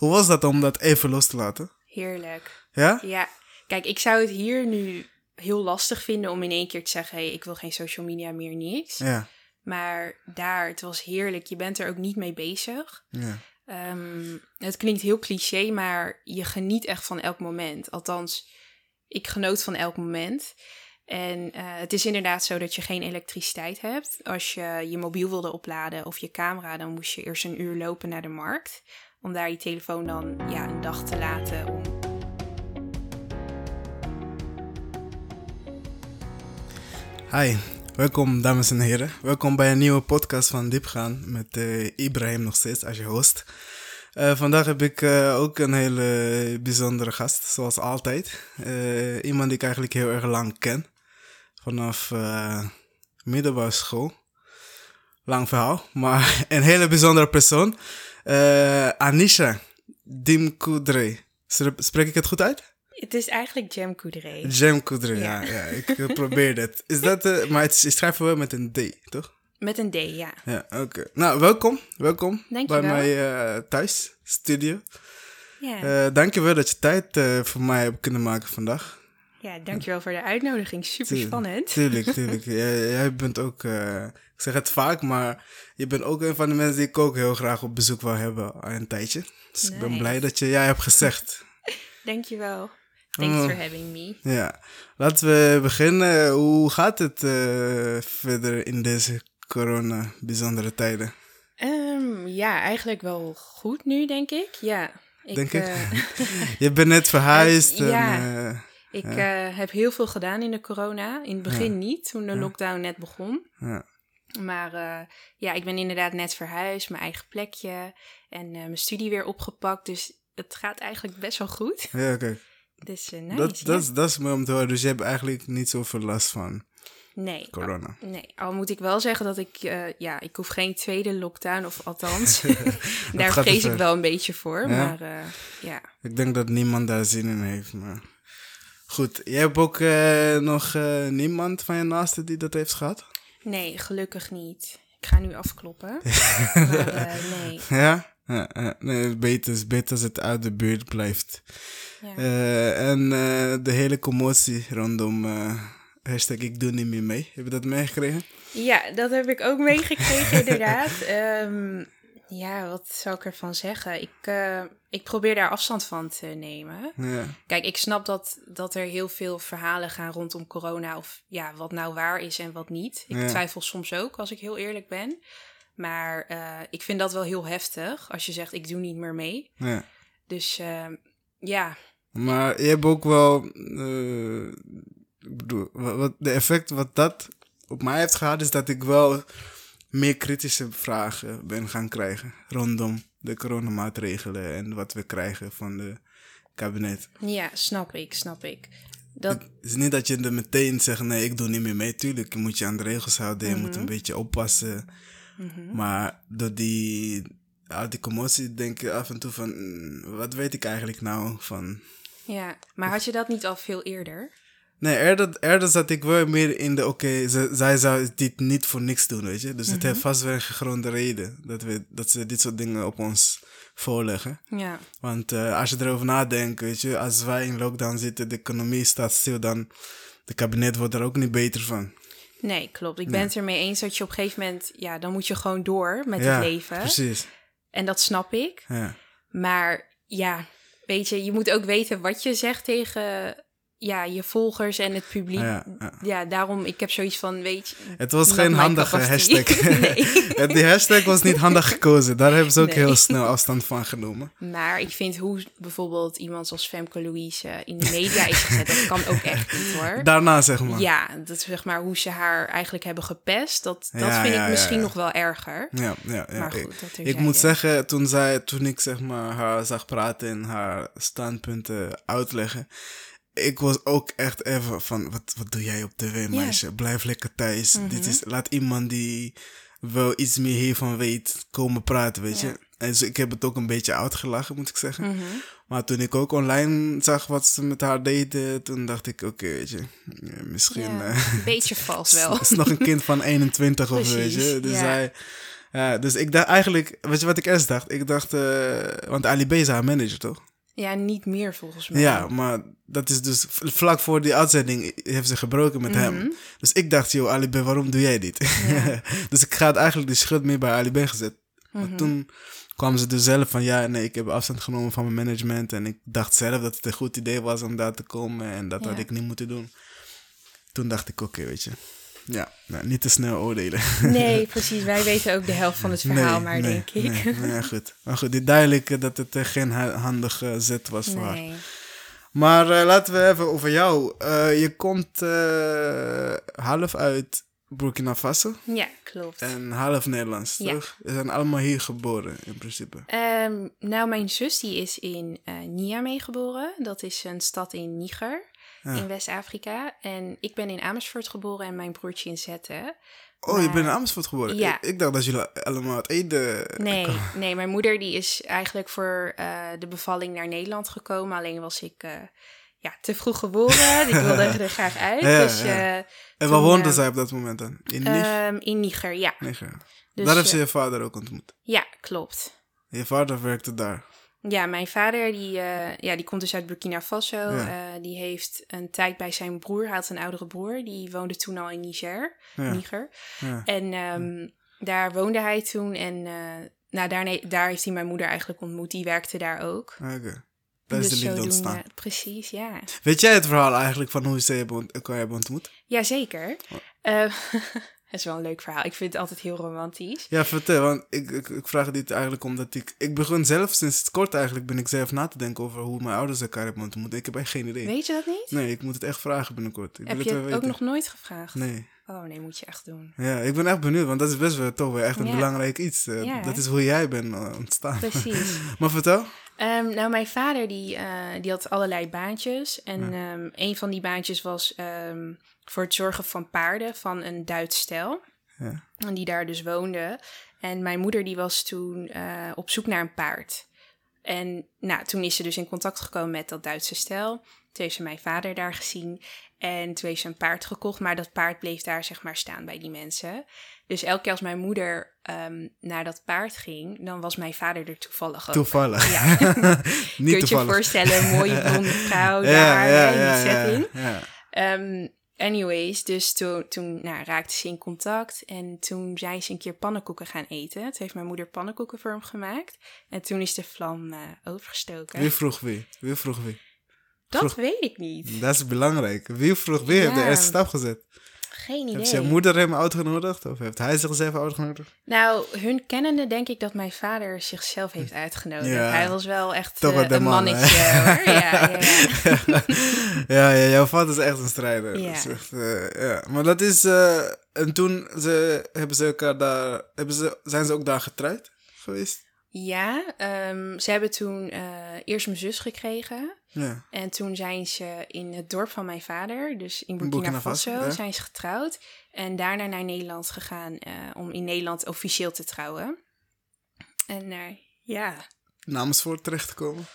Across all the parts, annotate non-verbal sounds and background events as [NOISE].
Hoe was dat om dat even los te laten? Heerlijk. Ja? Ja, kijk, ik zou het hier nu heel lastig vinden om in één keer te zeggen: hé, hey, ik wil geen social media meer, niks. Ja. Maar daar, het was heerlijk. Je bent er ook niet mee bezig. Ja. Ehm, het klinkt heel cliché, maar je geniet echt van elk moment. Althans, ik genoot van elk moment. En eh, het is inderdaad zo dat je geen elektriciteit hebt. Als je je mobiel wilde opladen of je camera, dan moest je eerst een uur lopen naar de markt. Om daar je telefoon dan ja, een dag te laten om Hi, welkom dames en heren. Welkom bij een nieuwe podcast van Diepgaan met eh, Ibrahim nog steeds als je host. Eh, vandaag heb ik eh, ook een hele bijzondere gast, zoals altijd. Iemand die ik eigenlijk heel erg lang ken. Vanaf middelbare school. Lang verhaal, maar [LAUGHS] een hele bijzondere persoon. Eh, Anisha Dimkudre. Spreek ik het goed uit? Het is eigenlijk Jam Coudray. Jam Kudre, ja. Ja. ja, ik eh, probeerde het. [LAUGHS] Is dat, eh, maar het schrijven we met een D, toch? Met een D, ja. Ja, oké. Nou, welkom. Welkom bij Dankjewel. mij eh, thuis, studio. Ja, Eh dankjewel dat je tijd eh, voor mij hebt kunnen maken vandaag. ja dankjewel voor de uitnodiging. Super spannend. Tuurlijk, [LAUGHS] tuurlijk. jij, jij bent ook, eh, ik zeg het vaak, maar je bent ook een van de mensen die ik ook heel graag op bezoek wil hebben al een tijdje. Dus ik ben blij dat je jij hebt gezegd. [LAUGHS] Dankjewel. Thanks Oh. for having me. Ja, laten we beginnen. Hoe gaat het eh, verder in deze corona bijzondere tijden? Ehm, ja, eigenlijk wel goed nu, denk ik. Ja. Ik, Denk ik? eh, [LAUGHS] Je bent net verhuisd. Eh, ja. En, ik heb heel veel gedaan in de corona. In het begin Ja. niet, toen de lockdown net begon. ja. Maar eh, ja, ik ben inderdaad net verhuisd, mijn eigen plekje en eh, mijn studie weer opgepakt. Dus het gaat eigenlijk best wel goed. ja, oké. [LAUGHS] Dus eh, nice, Dat, ja. dat, is- dat is mooi om te horen. Dus je hebt eigenlijk niet zoveel last van nee, corona. al, nee, al moet ik wel zeggen dat ik, ja, ik hoef geen tweede lockdown, of althans, [LAUGHS] [LAUGHS] daar vrees ik wel een beetje voor. Ja? Maar ja, Ik denk dat niemand daar zin in heeft. Maar... Goed, je hebt ook nog niemand van je naasten die dat heeft gehad? Nee, gelukkig niet. Ik ga nu afkloppen. [LAUGHS] maar eh, nee, Ja? Ja, ja. nee, beter, is beter als het uit de buurt blijft. ja. Eh, en eh, de hele commotie rondom hashtag ik doe niet meer mee. Heb je dat meegekregen? Ja, dat heb ik ook meegekregen, [LAUGHS] inderdaad. Ehm, ja, wat zou ik ervan zeggen? Ik, eh, ik probeer daar afstand van te nemen. Ja. Kijk, ik snap dat, dat er heel veel verhalen gaan rondom corona. Of ja, wat nou waar is en wat niet. Ik Ja. twijfel soms ook, als ik heel eerlijk ben. Maar eh, ik vind dat wel heel heftig als je zegt, ik doe niet meer mee. ja. Dus ehm, ja, Maar je hebt ook wel, eh, ik bedoel, wat, wat- de effect wat dat op mij heeft gehad, is dat ik wel meer kritische vragen ben gaan krijgen rondom de coronamaatregelen en wat we krijgen van de kabinet. ja, snap ik, snap ik. Dat, Het is niet dat je er meteen zegt, nee, ik doe niet meer mee. Tuurlijk, je moet je aan de regels houden, je moet een beetje oppassen. mhm. Maar door die, uit die commotie denk je af en toe van, mm, wat weet ik eigenlijk nou van... ja, maar had je dat niet al veel eerder? Nee, eerder, eerder zat ik wel meer in de, oké, ze- zij zou dit niet voor niks doen, weet je. Dus het heeft vast wel een gegronde reden dat, we, dat ze dit soort dingen op ons voorleggen. Ja, Want eh, als je erover nadenkt, weet je, als wij in lockdown zitten, de economie staat stil, dan de kabinet wordt er ook niet beter van. Nee, klopt. Ik ben het ermee eens dat je op een gegeven moment, ja, dan moet je gewoon door met ja, het leven. precies. En dat snap ik. Ja. Maar ja, weet je, je moet ook weten wat je zegt tegen ja, je volgers en het publiek. Ja, Ja, ja. daarom, ik heb zoiets van, weet je... Het was geen handige hashtag. [LAUGHS] nee. [LAUGHS] Die hashtag was niet handig [LAUGHS] gekozen. Daar hebben ze ook Nee. heel snel afstand van genomen. Maar ik vind hoe bijvoorbeeld iemand zoals Femke Louise in de media is gezet, dat kan ook echt niet hoor. Daarna, zeg maar. Ja, dat zeg maar hoe ze haar eigenlijk hebben gepest, dat, dat Ja, vind ik misschien nog wel erger. Ja, ja, ja. Maar Ik- goed, dat Ik terzijde. moet zeggen, toen, zij, toen ik zeg maar, haar zag praten en haar standpunten uitleggen, ik was ook echt even van, wat, wat doe jij op tv, meisje? Blijf lekker thuis. Mhm. Dit is, laat iemand die wel iets meer hiervan weet komen praten, weet je. En ik heb het ook een beetje uitgelachen, moet ik zeggen. Mhm. Maar toen ik ook online zag wat ze met haar deden, toen dacht ik, oké, weet je, misschien... Eh, een beetje [LAUGHS] vals wel. Het is nog een kind van 21 of zo, weet je. Dus hij, Ja, dus ik dacht eigenlijk, weet je wat ik eerst dacht? Ik dacht, eh, want Ali B is haar manager, toch? Ja, niet meer volgens mij. Ja, maar dat is dus vlak voor die uitzending heeft ze gebroken met Mhm. hem. Dus ik dacht, joh, Ali B, waarom doe jij dit? [LAUGHS] dus ik had eigenlijk de schuld meer bij Ali B gezet. Mhm. Maar toen kwamen ze dus zelf van, ja, nee, ik heb afstand genomen van mijn management. En ik dacht zelf dat het een goed idee was om daar te komen. En dat had ik niet moeten doen. Toen dacht ik, oké, weet je. Ja, nou, niet te snel oordelen. [LAUGHS] Nee, precies. Wij weten ook de helft van het verhaal, Nee, maar nee, denk ik. Nee, nee, [LAUGHS] goed. Maar goed, dit duidelijk eh, dat het eh, geen handige zet was voor haar. Nee. Maar eh, laten we even over jou. Eh, je komt eh, half uit Burkina Faso Ja, klopt. en half Nederlands, Ja. toch? We zijn allemaal hier geboren, in principe. Ehm, nou, mijn zus die is in eh Niamey geboren. Dat is een stad in Niger, Ja. in West-Afrika. En ik ben in Amersfoort geboren en mijn broertje in Zetten. Oh, je bent in Amersfoort geboren? Ja. Ik, ik dacht dat jullie allemaal uit Ede... Nee, [LAUGHS] nee, mijn moeder die is eigenlijk voor eh, de bevalling naar Nederland gekomen. Alleen was ik eh, ja, te vroeg geboren. [LAUGHS] ik wilde er graag uit. Ja, dus, ja. eh, En toen, waar woonde eh, zij op dat moment dan? In Niger? ehm, in Niger, ja. Niger. Dus, daar heeft ze je vader ook ontmoet. Ja, klopt. Je vader werkte daar. Ja, mijn vader die, eh, ja, die komt dus uit Burkina Faso. Ja. Eh, die heeft een tijd bij zijn broer, hij had een oudere broer, die woonde toen al in Niger. Ja. Niger. Ja. En ehm, daar woonde hij toen en eh, nou, daar, daar heeft hij mijn moeder eigenlijk ontmoet. Die werkte daar ook. Oké. Daar is de Dus liefde ontstaan. Precies, ja. Weet jij het verhaal eigenlijk van hoe ze elkaar hebben ontmoet? Jazeker. Eh [LAUGHS] dat is wel een leuk verhaal. Ik vind het altijd heel romantisch. Ja, vertel, want ik, ik, ik vraag dit eigenlijk omdat ik... Ik begon zelf, sinds kort eigenlijk, ben ik zelf na te denken over hoe mijn ouders elkaar hebben ontmoet. Ik heb echt geen idee. Weet je dat niet? Nee, ik moet het echt vragen binnenkort. Ik Heb wil je het het ook nog nooit gevraagd? Nee. Oh nee, moet je echt doen. Ja, ik ben echt benieuwd, want dat is best wel toch wel echt een Ja. belangrijk iets. eh, Ja. Dat is hoe jij bent eh, ontstaan. Precies. [LAUGHS] maar vertel. Ehm, nou, mijn vader die, eh, die had allerlei baantjes. En ehm, een van die baantjes was ehm, voor het zorgen van paarden van een Duits stel. Ja. En die daar dus woonde. En mijn moeder die was toen eh, op zoek naar een paard. En nou, toen is ze dus in contact gekomen met dat Duitse stel. Toen heeft ze mijn vader daar gezien. En toen heeft ze een paard gekocht. Maar dat paard bleef daar zeg maar staan bij die mensen. Dus elke keer als mijn moeder ehm, naar dat paard ging, dan was mijn vader er toevallig ook. Toevallig. Ja. [LAUGHS] [LAUGHS] Niet Kun je je voorstellen, een mooie blonde vrouw [LAUGHS] daar hè, in die setting. ja. Anyways, dus toen, toen nou, raakte ze in contact. En toen zijn ze een keer pannenkoeken gaan eten. Toen heeft mijn moeder pannenkoeken voor hem gemaakt. En toen is de vlam eh, overgestoken. Wie vroeg wie? Wie vroeg wie? Dat vroeg- weet ik niet. Dat is belangrijk. Wie vroeg wie? Heeft de Ja. eerste stap gezet? Geen Heeft idee. zijn moeder hem uitgenodigd? Of heeft hij zichzelf uitgenodigd? Nou, hun kennende denk ik dat mijn vader zichzelf heeft uitgenodigd. Ja. Hij was wel echt eh, een man, mannetje hoor. Ja, ja, ja. [LAUGHS] ja, ja, jouw vader is echt een strijder. Ja. Dat echt, eh, ja. Maar dat is... eh, en toen ze, hebben ze elkaar daar... Hebben ze, zijn ze ook daar getrouwd geweest? Ja, ehm, ze hebben toen eh, eerst mijn zus gekregen. Ja. En toen zijn ze in het dorp van mijn vader, dus in Burkina, Burkina Faso, ja. zijn ze getrouwd. En daarna naar Nederland gegaan eh, om in Nederland officieel te trouwen. En eh, ja, Namensvoort terecht te komen?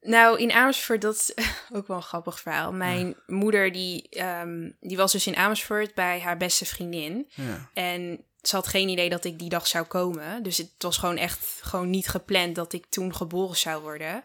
nou in Amersfoort, dat is [LAUGHS] ook wel een grappig verhaal. Mijn moeder die, ehm, die was dus in Amersfoort bij haar beste vriendin. Ja. En ze had geen idee dat ik die dag zou komen. Dus het was gewoon echt gewoon niet gepland dat ik toen geboren zou worden.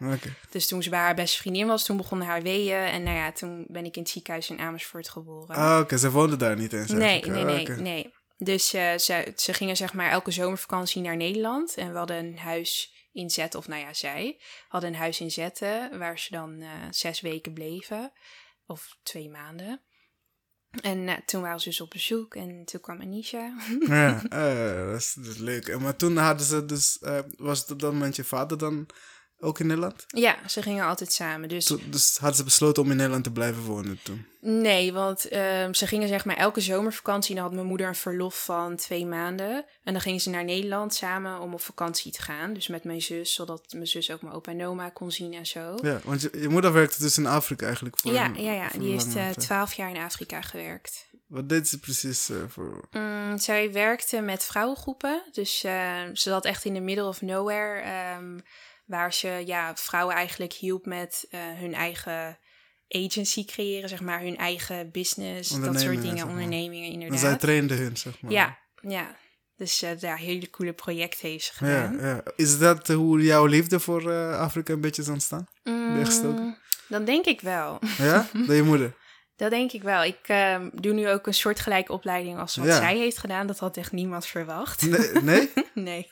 Dus toen ze bij haar beste vriendin was, toen begonnen haar weeën. En nou ja, toen ben ik in het ziekenhuis in Amersfoort geboren. Ah, oké. Ze woonden daar niet eens nee, nee, Ah, nee, oké. nee. Dus eh, ze, ze gingen zeg maar elke zomervakantie naar Nederland. En we hadden een huis in Zetten, of nou ja, zij hadden een huis in Zetten, waar ze dan eh, zes weken bleven. Of twee maanden. En eh, toen waren ze dus op bezoek en toen kwam Anisha. [LAUGHS] Ja, [LAUGHS] eh, dat, is, dat is leuk. En Maar toen hadden ze dus... eh, was dat moment je vader dan ook in Nederland? ja, ze gingen altijd samen. Dus Toen- dus hadden ze besloten om in Nederland te blijven wonen toen? Nee, want ehm, ze gingen zeg maar elke zomervakantie. Dan had mijn moeder een verlof van twee maanden. En dan gingen ze naar Nederland samen om op vakantie te gaan. Dus met mijn zus, zodat mijn zus ook mijn opa en oma kon zien en zo. Ja, want je, je moeder werkte dus in Afrika eigenlijk voor Ja, een- ja, ja. voor die heeft eh, twaalf jaar in Afrika gewerkt. Wat deed ze precies eh, voor... Mm, zij werkte met vrouwengroepen. Dus eh, ze zat echt in the middle of nowhere. ehm, waar ze ja, vrouwen eigenlijk hielp met eh, hun eigen agency creëren. Zeg maar hun eigen business. Dat soort dingen. zeg maar. Ondernemingen En inderdaad. zij trainde hun, zeg maar. Ja, ja. Dus uh, ja, hele coole projecten heeft ze gedaan. ja. Is dat hoe jouw liefde voor eh, Afrika een beetje is ontstaan? Mm, dan denk ik wel. Ja? [LAUGHS] Door je moeder? Dat denk ik wel. Ik ehm, doe nu ook een soortgelijke opleiding als wat Ja. zij heeft gedaan. Dat had echt niemand verwacht. Nee? nee? [LAUGHS] nee,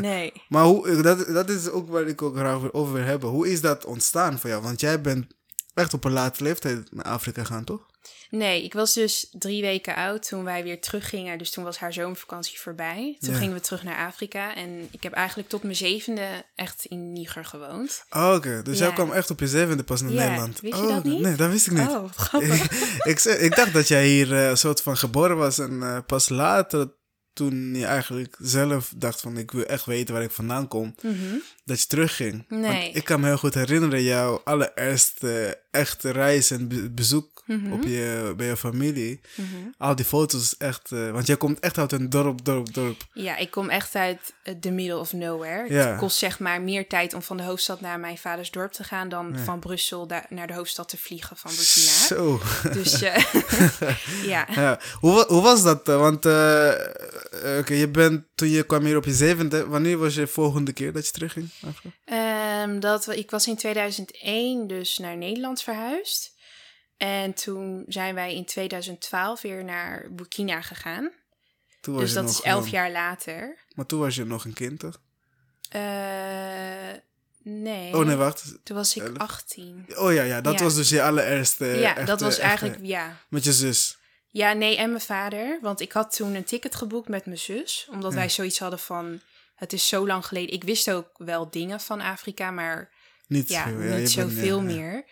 Nee. Maar hoe, dat, dat is ook waar ik ook graag over wil hebben. Hoe is dat ontstaan voor jou? Want jij bent echt op een late leeftijd naar Afrika gaan, toch? Nee, ik was dus drie weken oud toen wij weer teruggingen. Dus toen was haar zomervakantie voorbij. Toen Ja. gingen we terug naar Afrika. En ik heb eigenlijk tot mijn zevende echt in Niger gewoond. Oh, Oké, dus jij Ja. kwam echt op je zevende pas naar Ja, Nederland. wist je oh, dat niet? Nee, dat wist ik niet. Oh, grappig. [LAUGHS] ik, ik dacht dat jij hier eh, een soort van geboren was en eh, pas later, toen je eigenlijk zelf dacht van ik wil echt weten waar ik vandaan kom, Mhm. dat je terugging. Nee. Want ik kan me heel goed herinneren jouw allereerste echte reis en be- bezoek Mhm. op je, bij je familie. Mhm. Al die foto's echt, eh, want jij komt echt uit een dorp, dorp, dorp. Ja, ik kom echt uit eh, the middle of nowhere. Ja. Het kost zeg maar meer tijd om van de hoofdstad naar mijn vaders dorp te gaan... dan Ja. van Brussel naar de hoofdstad te vliegen van Burkina. Zo. Dus eh, [LAUGHS] ja. Ja. Hoe, hoe was dat? eh? Want eh, eh, oké, je bent, toen je kwam hier op je zevende, wanneer was je volgende keer dat je terugging? Ehm, dat, ik was in 2001 dus naar Nederland verhuisd. En toen zijn wij in 2012 weer naar Burkina gegaan. Toen was Dus dat is elf jong. jaar later. Maar toen was je nog een kind, toch? Eh, nee. Oh nee, wacht. Toen was ik Elf. 18. Oh ja, ja, dat Ja. was dus je allereerste. ja, echte- dat was echte- eigenlijk, ja. Met je zus. Ja, nee, en mijn vader. Want ik had toen een ticket geboekt met mijn zus. Omdat Ja. wij zoiets hadden van, het is zo lang geleden. Ik wist ook wel dingen van Afrika, maar Niet ja, veel. Ja, niet zoveel meer.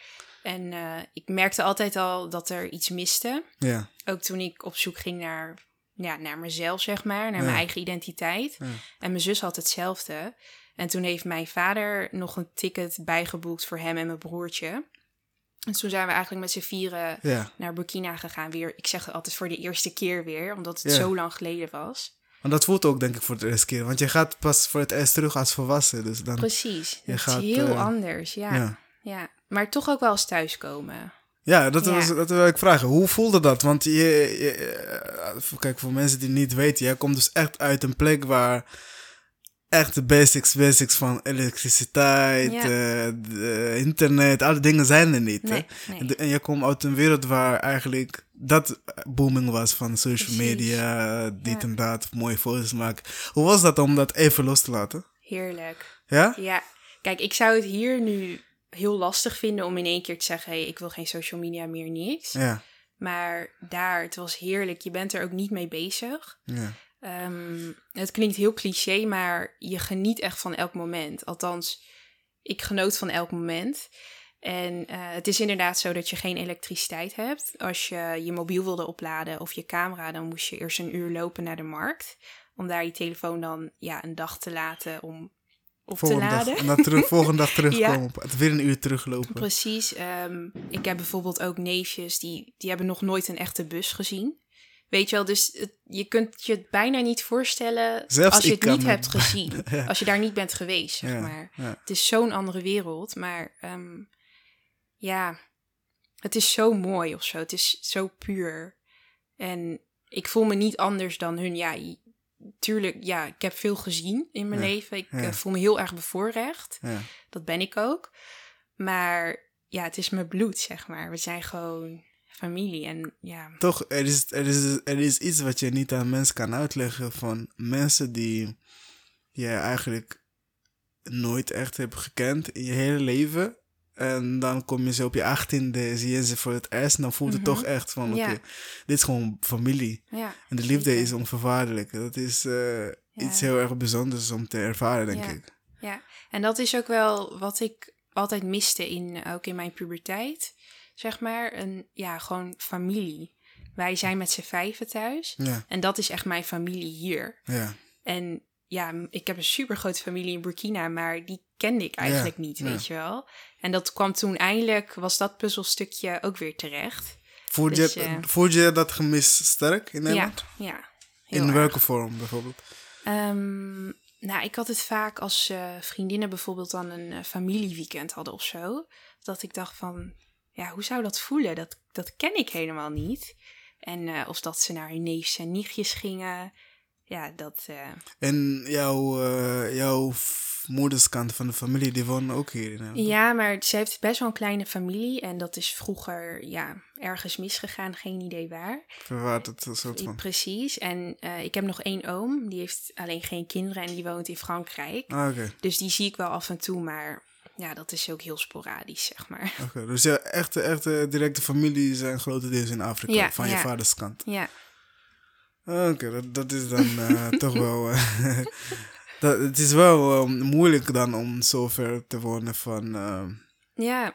En eh, ik merkte altijd al dat er iets miste. Ja, Ook toen ik op zoek ging naar, ja, naar mezelf, zeg maar. Naar Ja. mijn eigen identiteit. Ja. En mijn zus had hetzelfde. En toen heeft mijn vader nog een ticket bijgeboekt voor hem en mijn broertje. En toen zijn we eigenlijk met z'n vieren ja. naar Burkina gegaan. Weer, ik zeg het altijd voor de eerste keer weer, omdat het zo lang geleden was. Want dat voelt ook denk ik voor de eerste keer. Want je gaat pas voor het eerst terug als volwassen. Dus dan, Precies. Je Het gaat, is heel eh, anders, ja. ja. Maar toch ook wel eens thuiskomen. Ja, dat, Ja. Was, dat wil ik vragen. Hoe voelde dat? Want je, je- eh, kijk, voor mensen die niet weten, jij komt dus echt uit een plek waar echt de basics, basics van elektriciteit, Ja. eh, de internet, alle dingen zijn er niet. hè? Nee, nee. En, je komt uit een wereld waar eigenlijk dat booming was van social Precies. media, dit Ja. en dat, mooie foto's maken. Hoe was dat om dat even los te laten? Heerlijk. Ja? Ja, kijk, ik zou het hier nu heel lastig vinden om in één keer te zeggen: hé, ik wil geen social media meer, niks. Ja. Maar daar, het was heerlijk. Je bent er ook niet mee bezig. Ja. Ehm, het klinkt heel cliché, maar je geniet echt van elk moment. Althans, ik genoot van elk moment. En eh, het is inderdaad zo dat je geen elektriciteit hebt. Als je je mobiel wilde opladen of je camera, dan moest je eerst een uur lopen naar de markt. Om daar je telefoon dan ja, een dag te laten om op te Volgende laden. dag, en dan terug, [LAUGHS] volgende dag terugkomen. Ja. Het Weer een uur teruglopen. Precies. ehm, ik heb bijvoorbeeld ook neefjes die, die hebben nog nooit een echte bus gezien. Weet je wel, dus het- je kunt je het bijna niet voorstellen Zelfs als je het niet me- hebt gezien. [LAUGHS] Ja. Als je daar niet bent geweest, zeg Ja, maar. Het is zo'n andere wereld, maar ehm, ja, het is zo mooi of zo. Het is zo puur. En ik voel me niet anders dan hun. Ja, tuurlijk, ja, ik heb veel gezien in mijn Ja, leven. Ik ja. eh, voel me heel erg bevoorrecht. Ja. Dat ben ik ook. Maar ja, het is mijn bloed, zeg maar. We zijn gewoon familie. En ja, Toch, er is, er, is, er is iets wat je niet aan mensen kan uitleggen van mensen die je eigenlijk nooit echt hebt gekend in je hele leven. En dan kom je ze op je achttiende, zie je ze voor het eerst en dan voelt het Mhm. toch echt van, oké, Ja. dit is gewoon familie. ja, En de liefde Zeker. is onverwaardelijk. Dat is eh, iets heel erg bijzonders om te ervaren, denk ik. ja. En dat is ook wel wat ik altijd miste, in, ook in mijn puberteit. Zeg maar, een, ja, gewoon familie. Wij zijn met z'n vijven thuis. Ja, En dat is echt mijn familie hier. ja, En ja, ik heb een super grote familie in Burkina, maar die kende ik eigenlijk niet, ja. weet je wel. En dat kwam toen eindelijk, was dat puzzelstukje ook weer terecht. Voel je, Dus, eh, voel je dat gemis sterk in Nederland? Ja, ja. In erg. welke vorm bijvoorbeeld? Ehm, nou, ik had het vaak als eh, vriendinnen bijvoorbeeld dan een eh, familieweekend hadden of zo. Dat ik dacht van, ja, hoe zou dat voelen? Dat, dat ken ik helemaal niet. En of dat ze naar hun neefjes en nichtjes gingen. ja, dat... En jouw, jouw moederskant van de familie, die wonen ook hier in? Ja, maar ze heeft best wel een kleine familie. En dat is vroeger ja, ergens misgegaan, geen idee waar. Verwaart het soort van... Precies. En eh, ik heb nog één oom, die heeft alleen geen kinderen en die woont in Frankrijk. Ah. Dus die zie ik wel af en toe, maar ja, dat is ook heel sporadisch, zeg maar. Oké, dus ja, echte, echte directe familie zijn grotendeels in Afrika, Ja, van je vaders kant. Ja, Oké, dat, dat is dan eh, [LAUGHS] toch wel... eh, dat, het is wel eh, moeilijk dan om zo ver te wonen van... eh, ja.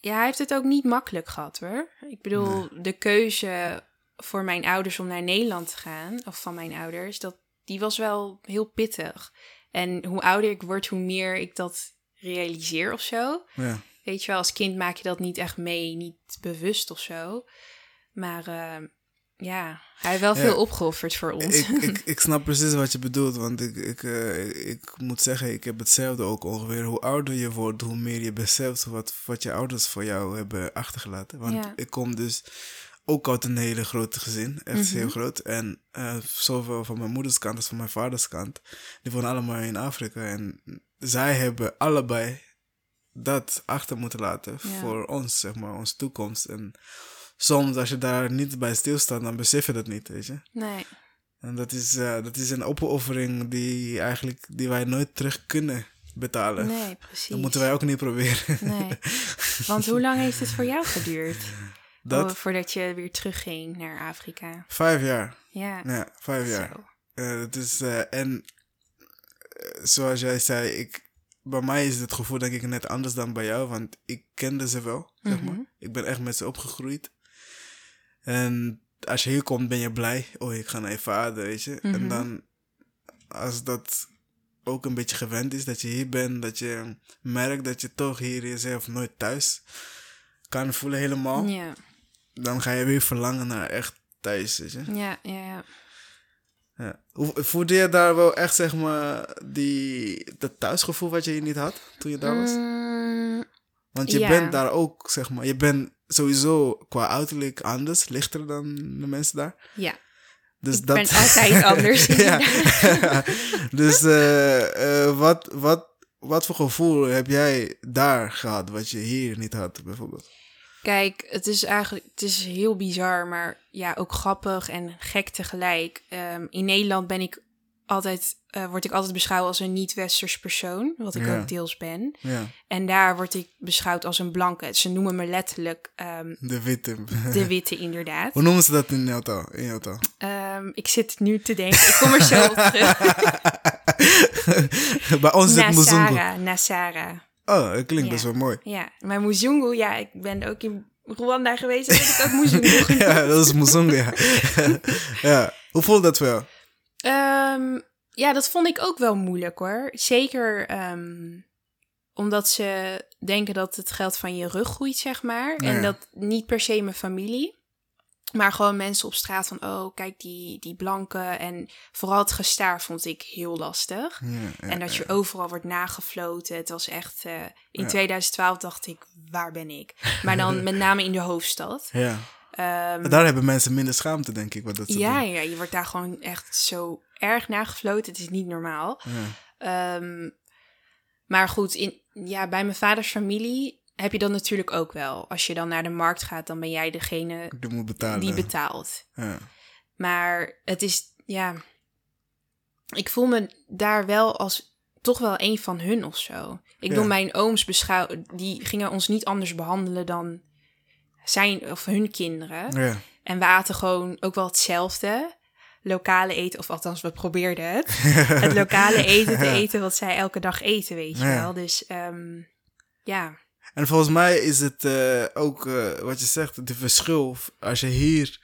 Ja, hij heeft het ook niet makkelijk gehad hoor. Ik bedoel, de keuze voor mijn ouders om naar Nederland te gaan, of van mijn ouders, dat, die was wel heel pittig. En hoe ouder ik word, hoe meer ik dat realiseer of zo. ja. Weet je wel, als kind maak je dat niet echt mee, niet bewust of zo. Maar eh, ja, hij heeft wel Ja. veel opgeofferd voor ons. Ik, ik, [LAUGHS] ik snap precies wat je bedoelt, want ik, ik, eh, ik moet zeggen, ik heb hetzelfde ook ongeveer. Hoe ouder je wordt, hoe meer je beseft wat, wat je ouders voor jou hebben achtergelaten. Want Ja. ik kom dus ook uit een hele grote gezin, echt Mhm. heel groot. En eh, zowel van mijn moeders kant als van mijn vaders kant, die wonen allemaal in Afrika. En zij hebben allebei dat achter moeten laten Ja. voor ons, zeg maar, onze toekomst. En soms als je daar niet bij stilstaat, dan besef je dat niet, weet je. Nee, En dat is, eh, dat is een opoffering die, eigenlijk, die wij nooit terug kunnen betalen. nee, precies. Dat moeten wij ook niet proberen. Nee. [LAUGHS] Want hoe lang heeft het voor jou geduurd? Dat, Oh, voordat je weer terugging naar Afrika. vijf jaar. Ja, Ja, vijf jaar. zo. Het is, eh, en zoals jij zei, ik, bij mij is het gevoel denk ik net anders dan bij jou, want ik kende ze wel, zeg Mhm. maar. Ik ben echt met ze opgegroeid. En als je hier komt, ben je blij. Oh, ik ga naar je vader, weet je. En Mhm. dan, als dat ook een beetje gewend is, dat je hier bent, dat je merkt dat je toch hier jezelf nooit thuis kan voelen helemaal, Ja, dan ga je weer verlangen naar echt thuis, weet je. ja, ja, ja. Ja. Hoe- Voelde je daar wel echt, zeg maar, die, dat thuisgevoel wat je hier niet had toen je daar was? Mm, Want je ja. bent daar ook, zeg maar, je bent sowieso qua uiterlijk anders, lichter dan de mensen daar. ja. Dus Ik dat... ben altijd [LAUGHS] anders, [LAUGHS] ja. dus eh, eh, wat, wat, wat voor gevoel heb jij daar gehad wat je hier niet had, bijvoorbeeld? Kijk, het is eigenlijk het is heel bizar, maar ja, ook grappig en gek tegelijk. Ehm, in Nederland ben ik altijd, eh, word ik altijd beschouwd als een niet-westers persoon, wat ik Ja. ook deels ben. Ja, En daar word ik beschouwd als een blanke. Ze noemen me letterlijk ehm, de witte. de [LAUGHS] witte, inderdaad. Hoe noemen ze dat in jouw taal? In jouw taal? Ehm, ik zit nu te denken, ik kom er zo op terug. [LAUGHS] Bij ons is het. Nasara, Nasara. Oh, dat klinkt Ja. best wel mooi. Ja, maar Muzungu, ja, ik ben ook in Rwanda geweest en heb ik ook Muzungu [LAUGHS] ja, dat is Muzungu, ja. ja. Hoe voelt dat voor Ehm, ja, dat vond ik ook wel moeilijk hoor. Zeker ehm, omdat ze denken dat het geld van je rug groeit, zeg maar. Ja. En dat niet per se mijn familie. Maar gewoon mensen op straat van, oh, kijk die, die blanke. En vooral het gestaar vond ik heel lastig. Ja, ja, en dat je overal wordt nagefloten. Het was echt... eh, in Ja. 2012 dacht ik, waar ben ik? Maar dan [LAUGHS] met name in de hoofdstad. ja. Ehm, Daar hebben mensen minder schaamte, denk ik, wat dat ja, doen. ja, je wordt daar gewoon echt zo erg nagefloten. Het is niet normaal. Ja. Ehm, maar goed, in, ja, bij mijn vaders familie heb je dat natuurlijk ook wel. Als je dan naar de markt gaat, dan ben jij degene Die moet betalen. die betaalt. ja. Maar het is, ja, ik voel me daar wel als toch wel een van hun of zo. Ik Ja. bedoel, mijn ooms beschouw, die gingen ons niet anders behandelen dan zijn of hun kinderen. ja. En we aten gewoon ook wel hetzelfde. Lokale eten, of althans, we probeerden het. [LAUGHS] het lokale eten te eten wat zij elke dag eten, weet je Ja. wel. Dus ehm, ja, En volgens mij is het eh, ook eh, wat je zegt, de verschil. Als je hier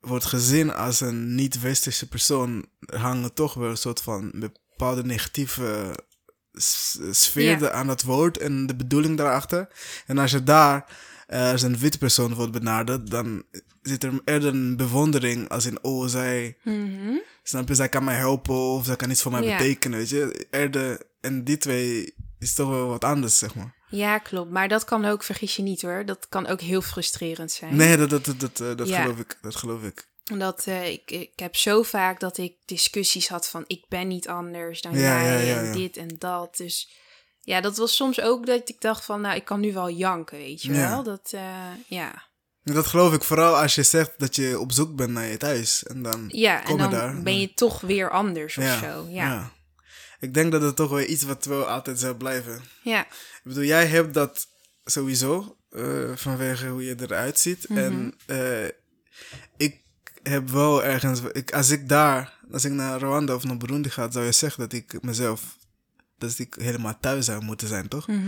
wordt gezien als een niet-westerse persoon, hangen toch wel een soort van bepaalde negatieve sfeer aan het woord en de bedoeling daarachter. En als je daar als een witte persoon wordt benaderd, dan zit er eerder een bewondering als in, oh, zij, Mhm. snap je, zij kan mij helpen of zij kan iets voor mij Ja. betekenen, weet je. Eerder, en die twee is toch wel wat anders, zeg maar. ja, klopt. Maar dat kan ook, vergis je niet hoor, dat kan ook heel frustrerend zijn. Nee, dat, dat, dat, dat, eh, dat Ja. geloof ik. Dat geloof ik. Dat eh, ik, ik heb zo vaak dat ik discussies had van ik ben niet anders dan Ja, jij ja, ja, en dit en dat. Dus ja, dat was soms ook dat ik dacht van nou, ik kan nu wel janken, weet je Ja. wel. Dat, eh, ja. Dat geloof ik vooral als je zegt dat je op zoek bent naar je thuis. En dan ja, en je dan daar. ben je toch weer anders of ja, zo. Ja. ja. Ik denk dat het toch wel iets wat wel altijd zal blijven. ja. Ik bedoel, jij hebt dat sowieso eh, vanwege hoe je eruit ziet. Mhm. En eh, ik heb wel ergens, ik, als ik daar, als ik naar Rwanda of naar Burundi ga, zou je zeggen dat ik mezelf, dat ik helemaal thuis zou moeten zijn, toch? Mhm.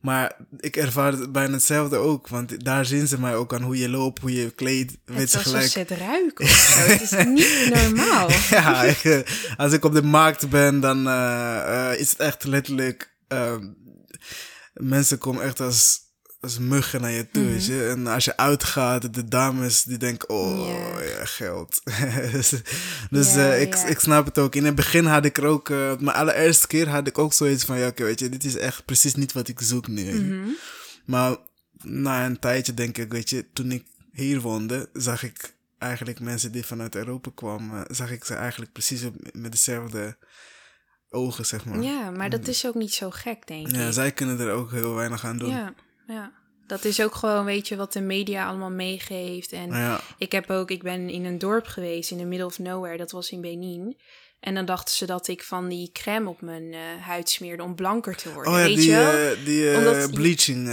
Maar ik ervaar het bijna hetzelfde ook, want daar zien ze mij ook aan hoe je loopt, hoe je kleedt, weet Het ze gelijk. het ruiken of [LAUGHS] zo. Het is niet normaal. [LAUGHS] ja, ik, eh, als ik op de markt ben, dan eh, eh, is het echt letterlijk. ehm, mensen komen echt als, als muggen naar je toe. weet je. En als je uitgaat, de dames die denken: oh Ja. ja, geld. [LAUGHS] dus Ja, eh, ik, ik snap het ook. In het begin had ik er ook, eh, mijn allereerste keer had ik ook zoiets van: ja, oké, weet je, dit is echt precies niet wat ik zoek nu. Mhm. Maar na een tijdje denk ik, weet je, toen ik hier woonde, zag ik eigenlijk mensen die vanuit Europa kwamen, zag ik ze eigenlijk precies op, met dezelfde ogen, zeg maar. Ja, maar dat is ook niet zo gek, denk ik. Ja, zij kunnen er ook heel weinig aan doen. Ja, ja. Dat is ook gewoon, weet je, wat de media allemaal meegeeft. En Ja. ik heb ook, ik ben in een dorp geweest in the middle of nowhere, dat was in Benin. En dan dachten ze dat ik van die crème op mijn eh, huid smeerde om blanker te worden. Oh ja, weet die, je wel? eh, die eh, Omdat- bleaching.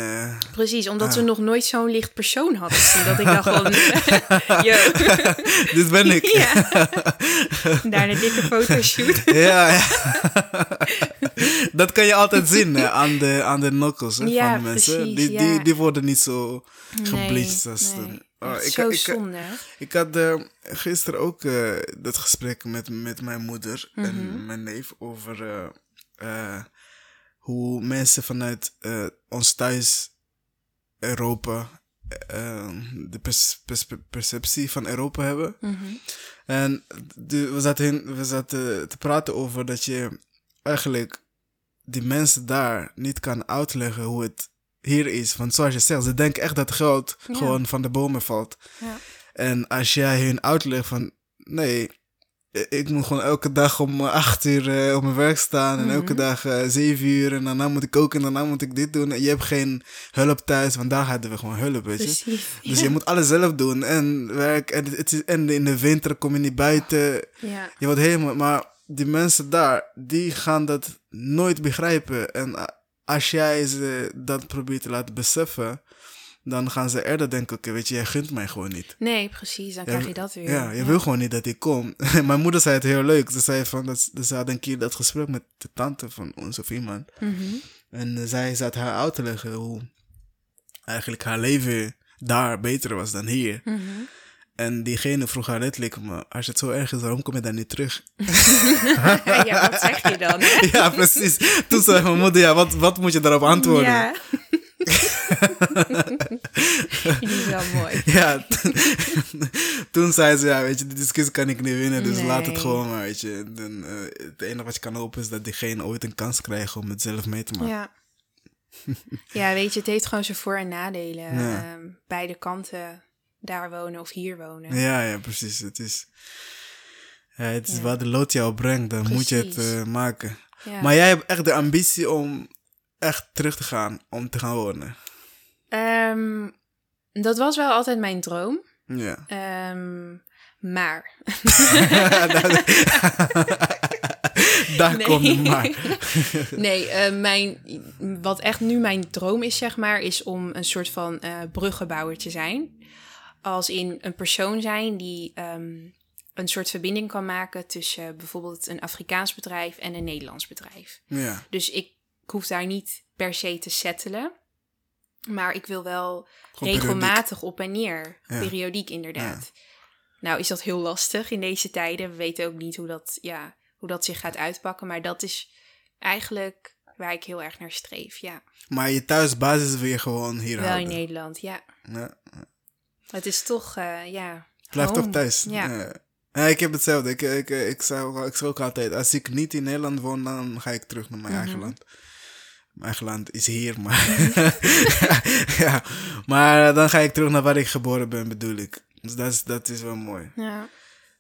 Precies, omdat ah. we nog nooit zo'n licht persoon hadden gezien. Dat ik dacht van. [LAUGHS] [LAUGHS] [LAUGHS] Dit ben ik. ja. Daar een dikke fotoshoot. ja, ja. dat kan je altijd zien aan de, aan de knuckles hè, Ja, van de mensen. precies, die, die, die worden niet zo Nee, gebleached als nee. Oh, ik- zo ik- zonde. Ik had eh, gisteren ook eh, dat gesprek met, met mijn moeder Mhm. en mijn neef over eh, hoe mensen vanuit ons thuis Europa de pers- pers- perceptie van Europa hebben. Mhm. En de, we, zaten we zaten te praten over dat je eigenlijk die mensen daar niet kan uitleggen hoe het hier is. Want zoals je zegt, ze denken echt dat geld Ja. gewoon van de bomen valt. Ja. En als jij hun uitlegt van nee, ik moet gewoon elke dag om eh, acht uur eh, op mijn werk staan. En Mhm. elke dag eh, zeven uur. En daarna moet ik koken en daarna moet ik dit doen. En je hebt geen hulp thuis, want daar hadden we gewoon hulp, weet je. Precies. Dus je moet alles zelf doen. En werk. En, het is, en in de winter kom je niet buiten. Ja. Je wordt helemaal. Maar die mensen daar, die gaan dat nooit begrijpen. En a- als jij ze dat probeert te laten beseffen, dan gaan ze eerder denken: oké, weet je, jij gunt mij gewoon niet. Nee, precies. Dan krijg je dat weer. Ja, je wil gewoon niet dat ik kom. [LAUGHS] Mijn moeder zei het heel leuk. Ze zei van, dat, ze had een keer dat gesprek met de tante van ons of iemand. Mhm. En eh, zij zat haar uit te leggen hoe eigenlijk haar leven daar beter was dan hier. Mhm. En diegene vroeg haar letterlijk, maar als het zo erg is, waarom kom je dan niet terug? [LAUGHS] ja, wat zeg je dan? hè? ja, precies. Toen zei mijn moeder, ja, wat, wat moet je daarop antwoorden? Ja. Die is wel mooi. Ja, toen zei ze, ja, weet je, die discussie kan ik niet winnen, dus laat het gewoon maar, weet je. Dan, eh, het enige wat je kan hopen is dat diegene ooit een kans krijgt om het zelf mee te maken. Ja. ja, weet je, het heeft gewoon zijn voor- en nadelen. Ja. Ehm, beide kanten daar wonen of hier wonen. Ja, ja, precies. Het is, ja, het is Ja. waar de lood jou brengt, dan moet je het eh, maken. Ja. Maar jij hebt echt de ambitie om echt terug te gaan, om te gaan wonen. Ehm, dat was wel altijd mijn droom. Ja. Ehm, maar. [LAUGHS] daar Nee. komt maar. [LAUGHS] nee, eh, mijn, wat echt nu mijn droom is, zeg maar, is om een soort van eh bruggenbouwer te zijn. Als in een persoon zijn die ehm, een soort verbinding kan maken tussen bijvoorbeeld een Afrikaans bedrijf en een Nederlands bedrijf. Ja, Dus ik hoef daar niet per se te settelen. Maar ik wil wel Gewoon regelmatig op en neer. Ja. Periodiek inderdaad. Nou is dat heel lastig in deze tijden. We weten ook niet hoe dat, ja, hoe dat zich gaat uitpakken. Maar dat is eigenlijk waar ik heel erg naar streef. Ja, maar je thuisbasis wil je gewoon hier wel in houden. Nederland. Ja, Ja. Het is toch, eh, ja. Blijf toch thuis. Ja. Ja. Ja, ik heb hetzelfde. Ik, ik, ik, zou, ik zou ook altijd, als ik niet in Nederland woon, dan ga ik terug naar mijn Mhm. eigen land. Mijn eigen land is hier, maar... [LAUGHS] ja, maar dan ga ik terug naar waar ik geboren ben, bedoel ik. Dus dat is, dat is wel mooi. Ja.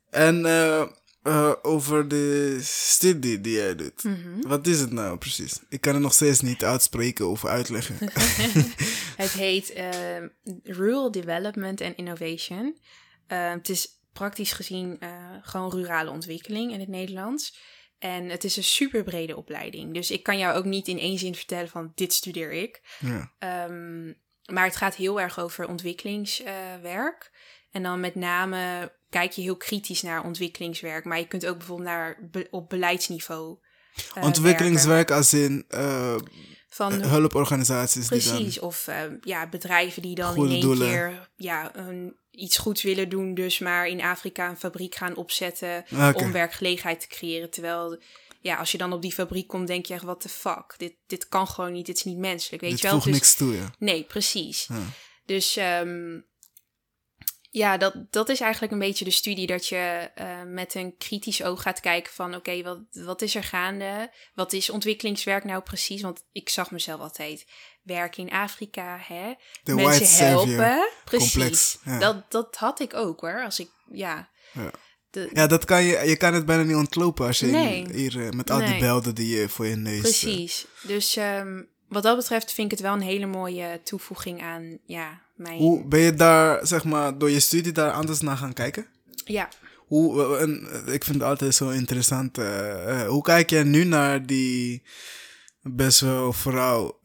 En eh, eh, over de studie die jij doet. Mhm. Wat is het nou precies? Ik kan het nog steeds niet uitspreken of uitleggen. [LAUGHS] Het heet ehm, Rural Development and Innovation. Ehm, het is praktisch gezien eh, gewoon rurale ontwikkeling in het Nederlands. En het is een super brede opleiding. Dus ik kan jou ook niet in één zin vertellen van dit studeer ik. ja. Ehm, maar het gaat heel erg over ontwikkelingswerk. En dan met name kijk je heel kritisch naar ontwikkelingswerk. Maar je kunt ook bijvoorbeeld naar be- op beleidsniveau. eh, werken. Ontwikkelingswerk als in eh, Van hulporganisaties die Precies, of eh, ja, bedrijven die dan in één doelen. keer ja, een, iets goeds willen doen, dus maar in Afrika een fabriek gaan opzetten dan... Om werkgelegenheid te creëren. Terwijl, ja, als je dan op die fabriek komt, denk je echt, what the fuck, dit, dit kan gewoon niet, dit is niet menselijk, weet Dit je wel? voegt Dus- niks toe, ja. Nee, precies. Ja. Dus ehm, ja, dat, dat is eigenlijk een beetje de studie dat je eh, met een kritisch oog gaat kijken van oké, wat, wat is er gaande? Wat is ontwikkelingswerk nou precies? Want ik zag mezelf altijd werken in Afrika, hè? De Mensen helpen. Precies. complex. Ja. Dat, dat had ik ook hoor. Als ik, ja. Ja. De, ja, dat kan je, je kan het bijna niet ontlopen als je Nee. hier eh, met al die belden die je voor je neus... eh, precies. Dus ehm, wat dat betreft vind ik het wel een hele mooie toevoeging aan ja, mijn. Hoe ben je daar, zeg maar, door je studie daar anders naar gaan kijken? Ja. Hoe, en, eh, ik vind het altijd zo interessant. eh, eh, hoe kijk jij nu naar die best wel vooral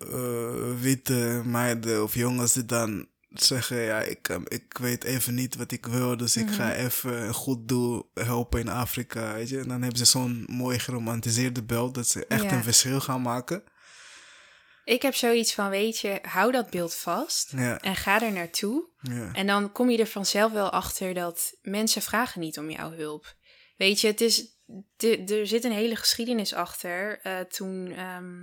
witte meiden of jongens die dan zeggen: Ja, ik, ik weet even niet wat ik wil, dus ik ga even een goed doel helpen in Afrika. Weet je? En dan hebben ze zo'n mooi geromantiseerde beeld dat ze echt Ja. een verschil gaan maken. Ik heb zoiets van, weet je, hou dat beeld vast Ja, en ga er naartoe. ja. En dan kom je er vanzelf wel achter dat mensen vragen niet om jouw hulp. Weet je, het is, de- er zit een hele geschiedenis achter. Eh, toen ehm,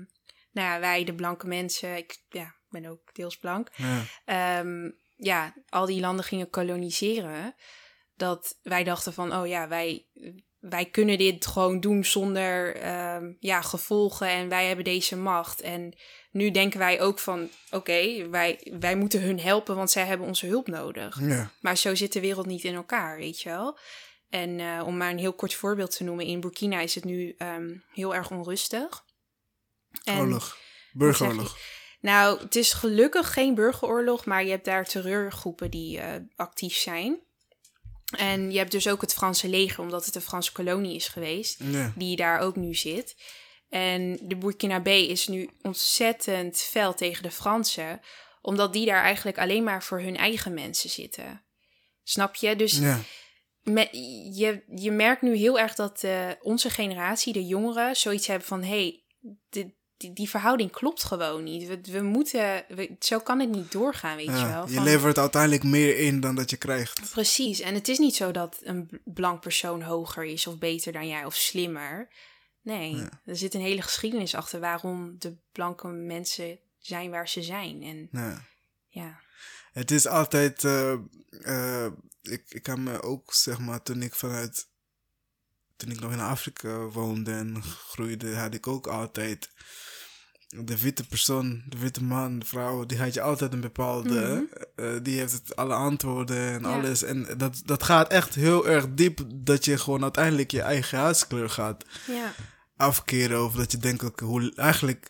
nou ja, wij, de blanke mensen, ik ja, ben ook deels blank, ja. ehm, ja, al die landen gingen koloniseren. Dat wij dachten van, oh ja, wij, wij kunnen dit gewoon doen zonder ehm, ja, gevolgen en wij hebben deze macht. En nu denken wij ook van, oké, wij, wij moeten hun helpen, want zij hebben onze hulp nodig. ja. Maar zo zit de wereld niet in elkaar, weet je wel. En eh, om maar een heel kort voorbeeld te noemen, in Burkina is het nu ehm, heel erg onrustig. En- Oorlog. Burgeroorlog. nou, het is gelukkig geen burgeroorlog, maar je hebt daar terreurgroepen die eh, actief zijn. En je hebt dus ook het Franse leger, omdat het een Franse kolonie is geweest, Ja. die daar ook nu zit. En de Burkinabe is nu ontzettend fel tegen de Fransen, omdat die daar eigenlijk alleen maar voor hun eigen mensen zitten. Snap je? Dus ja. je, je merkt nu heel erg dat eh, onze generatie, de jongeren, zoiets hebben van: hé, hey, die, die, die verhouding klopt gewoon niet. We, we moeten, we- zo kan het niet doorgaan, weet je wel. je levert uiteindelijk meer in dan dat je krijgt. Precies. En het is niet zo dat een blank persoon hoger is of beter dan jij of slimmer. Nee, Ja. er zit een hele geschiedenis achter waarom de blanke mensen zijn waar ze zijn. En Ja. ja, Het is altijd. eh, eh, ik, ik kan me ook, zeg maar, toen ik vanuit. Toen ik nog in Afrika woonde en groeide, had ik ook altijd. De witte persoon, de witte man, de vrouw, die had je altijd een bepaalde. eh, die heeft het, alle antwoorden en Mhm. Ja. alles. En dat, dat gaat echt heel erg diep. Dat je gewoon uiteindelijk je eigen huidskleur gaat ja, afkeren. Of dat je denkt, ook hoe eigenlijk...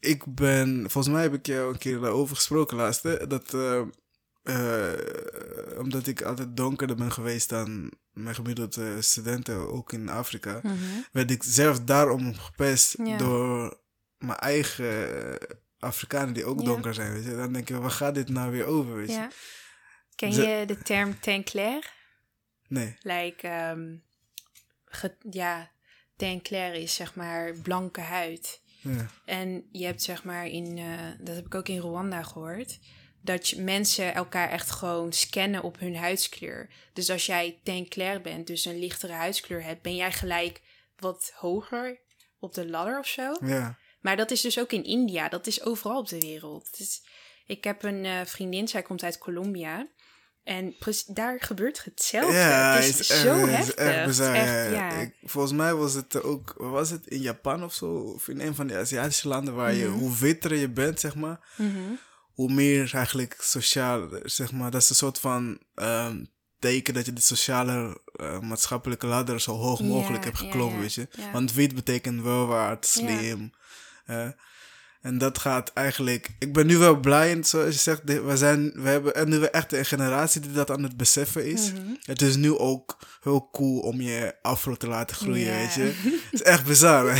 Ik ben... Volgens mij heb ik jou een keer daarover gesproken laatst. Hè? Dat... eh, eh, omdat ik altijd donkerder ben geweest dan mijn gemiddelde studenten, ook in Afrika, Mhm. werd ik zelfs daarom gepest Ja. door mijn eigen Afrikanen die ook Ja. donker zijn. Weet je? Dan denk je, waar gaat dit nou weer over? Weet je? ja. Ken je de term teint clair? Nee. Like, ge- ja, teint clair is zeg maar blanke huid. Ja. En je hebt zeg maar in, eh, dat heb ik ook in Rwanda gehoord, dat je, mensen elkaar echt gewoon scannen op hun huidskleur. Dus als jij teint clair bent, dus een lichtere huidskleur hebt, ben jij gelijk wat hoger op de ladder of zo. ja. Maar dat is dus ook in India, dat is overal op de wereld. Is, ik heb een eh, vriendin, zij komt uit Colombia. En daar gebeurt hetzelfde. Ja, het is, echt- zo is heftig. echt Het is bizar. echt, ja, ja. ja. Ik, volgens mij was het ook, was het in Japan of zo, of in een van die Aziatische landen waar je, Mhm. hoe witter je bent, zeg maar, Mhm. hoe meer eigenlijk sociaal, zeg maar, dat is een soort van ehm, teken dat je de sociale eh, maatschappelijke ladder zo hoog mogelijk hebt geklommen, weet je. Want wit betekent welwaard, slim. En dat gaat eigenlijk. Ik ben nu wel blij, zoals je zegt, we, zijn, we hebben en nu echt een generatie die dat aan het beseffen is. Mhm. Het is nu ook heel cool om je afro te laten groeien, weet je. Het is echt bizar. [LAUGHS]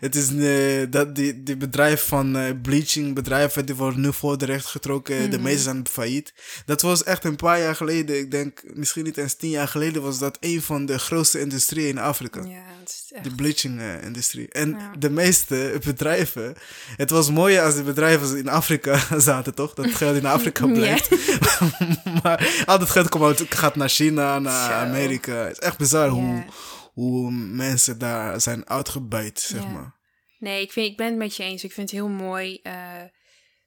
Het is eh, dat die, die bedrijf van eh, bleaching bedrijven die worden nu voor de recht getrokken. De Mhm. meeste zijn failliet. Dat was echt een paar jaar geleden. Ik denk misschien niet eens tien jaar geleden was dat een van de grootste industrieën in Afrika. Ja, echt... De bleaching eh, industrie. En Ja. de meeste bedrijven. Het was mooi als de bedrijven in Afrika [LAUGHS] zaten, toch? Dat het geld in Afrika [LAUGHS] blijft. maar al dat geld komt uit, gaat naar China, naar. Amerika. Het is echt bizar hoe, hoe mensen daar zijn uitgebuit, zeg maar. Nee, ik, vind, ik ben het met je eens. Ik vind het heel mooi eh,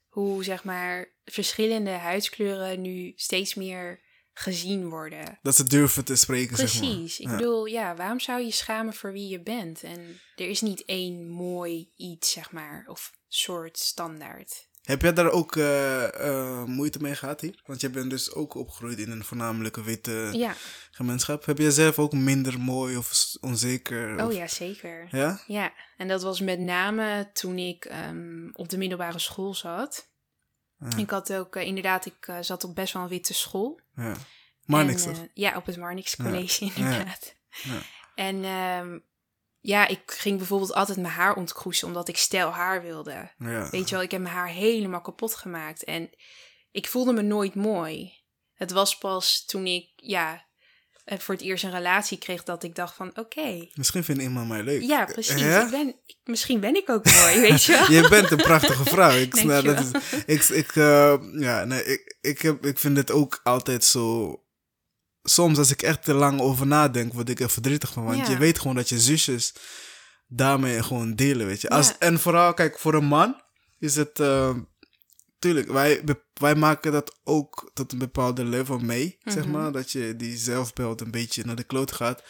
hoe, zeg maar, verschillende huidskleuren nu steeds meer gezien worden. Dat ze durven te spreken, zeg maar. Precies. Ik Ja. bedoel, ja, waarom zou je schamen voor wie je bent? En er is niet één mooi iets, zeg maar, of soort standaard. Heb jij daar ook eh, eh, moeite mee gehad hier? Want je bent dus ook opgegroeid in een voornamelijke witte Ja, gemeenschap. Heb je zelf ook minder mooi of onzeker? oh ja, zeker. Ja? Ja, en dat was met name toen ik ehm, op de middelbare school zat. Ja. Ik had ook, eh, inderdaad, ik zat op best wel een witte school. ja. Maar niks En, ja, op het Marnix College [LAUGHS] inderdaad. Ja. En ehm, ja, ik ging bijvoorbeeld altijd mijn haar ontkroesen omdat ik stijl haar wilde. Ja. Weet je wel, ik heb mijn haar helemaal kapot gemaakt. En ik voelde me nooit mooi. Het was pas toen ik, ja, eh, voor het eerst een relatie kreeg dat ik dacht van, oké. Misschien vindt iemand mij leuk. Ja, precies. Ja? Ik ben, ik- misschien ben ik ook mooi, weet je wel. [LAUGHS] Je bent een prachtige vrouw. Ik, [LAUGHS] snap, dat is, ik, ik, eh, ja, nee, ik, ik, heb, ik vind het ook altijd zo. Soms als ik echt te lang over nadenk, word ik er verdrietig van. Want Ja. je weet gewoon dat je zusjes daarmee gewoon delen, weet je. Als, Ja. En vooral, kijk, voor een man is het... eh, tuurlijk, wij, wij maken dat ook tot een bepaalde level mee, zeg Mhm. maar. Dat je die zelfbeeld een beetje naar de kloot gaat.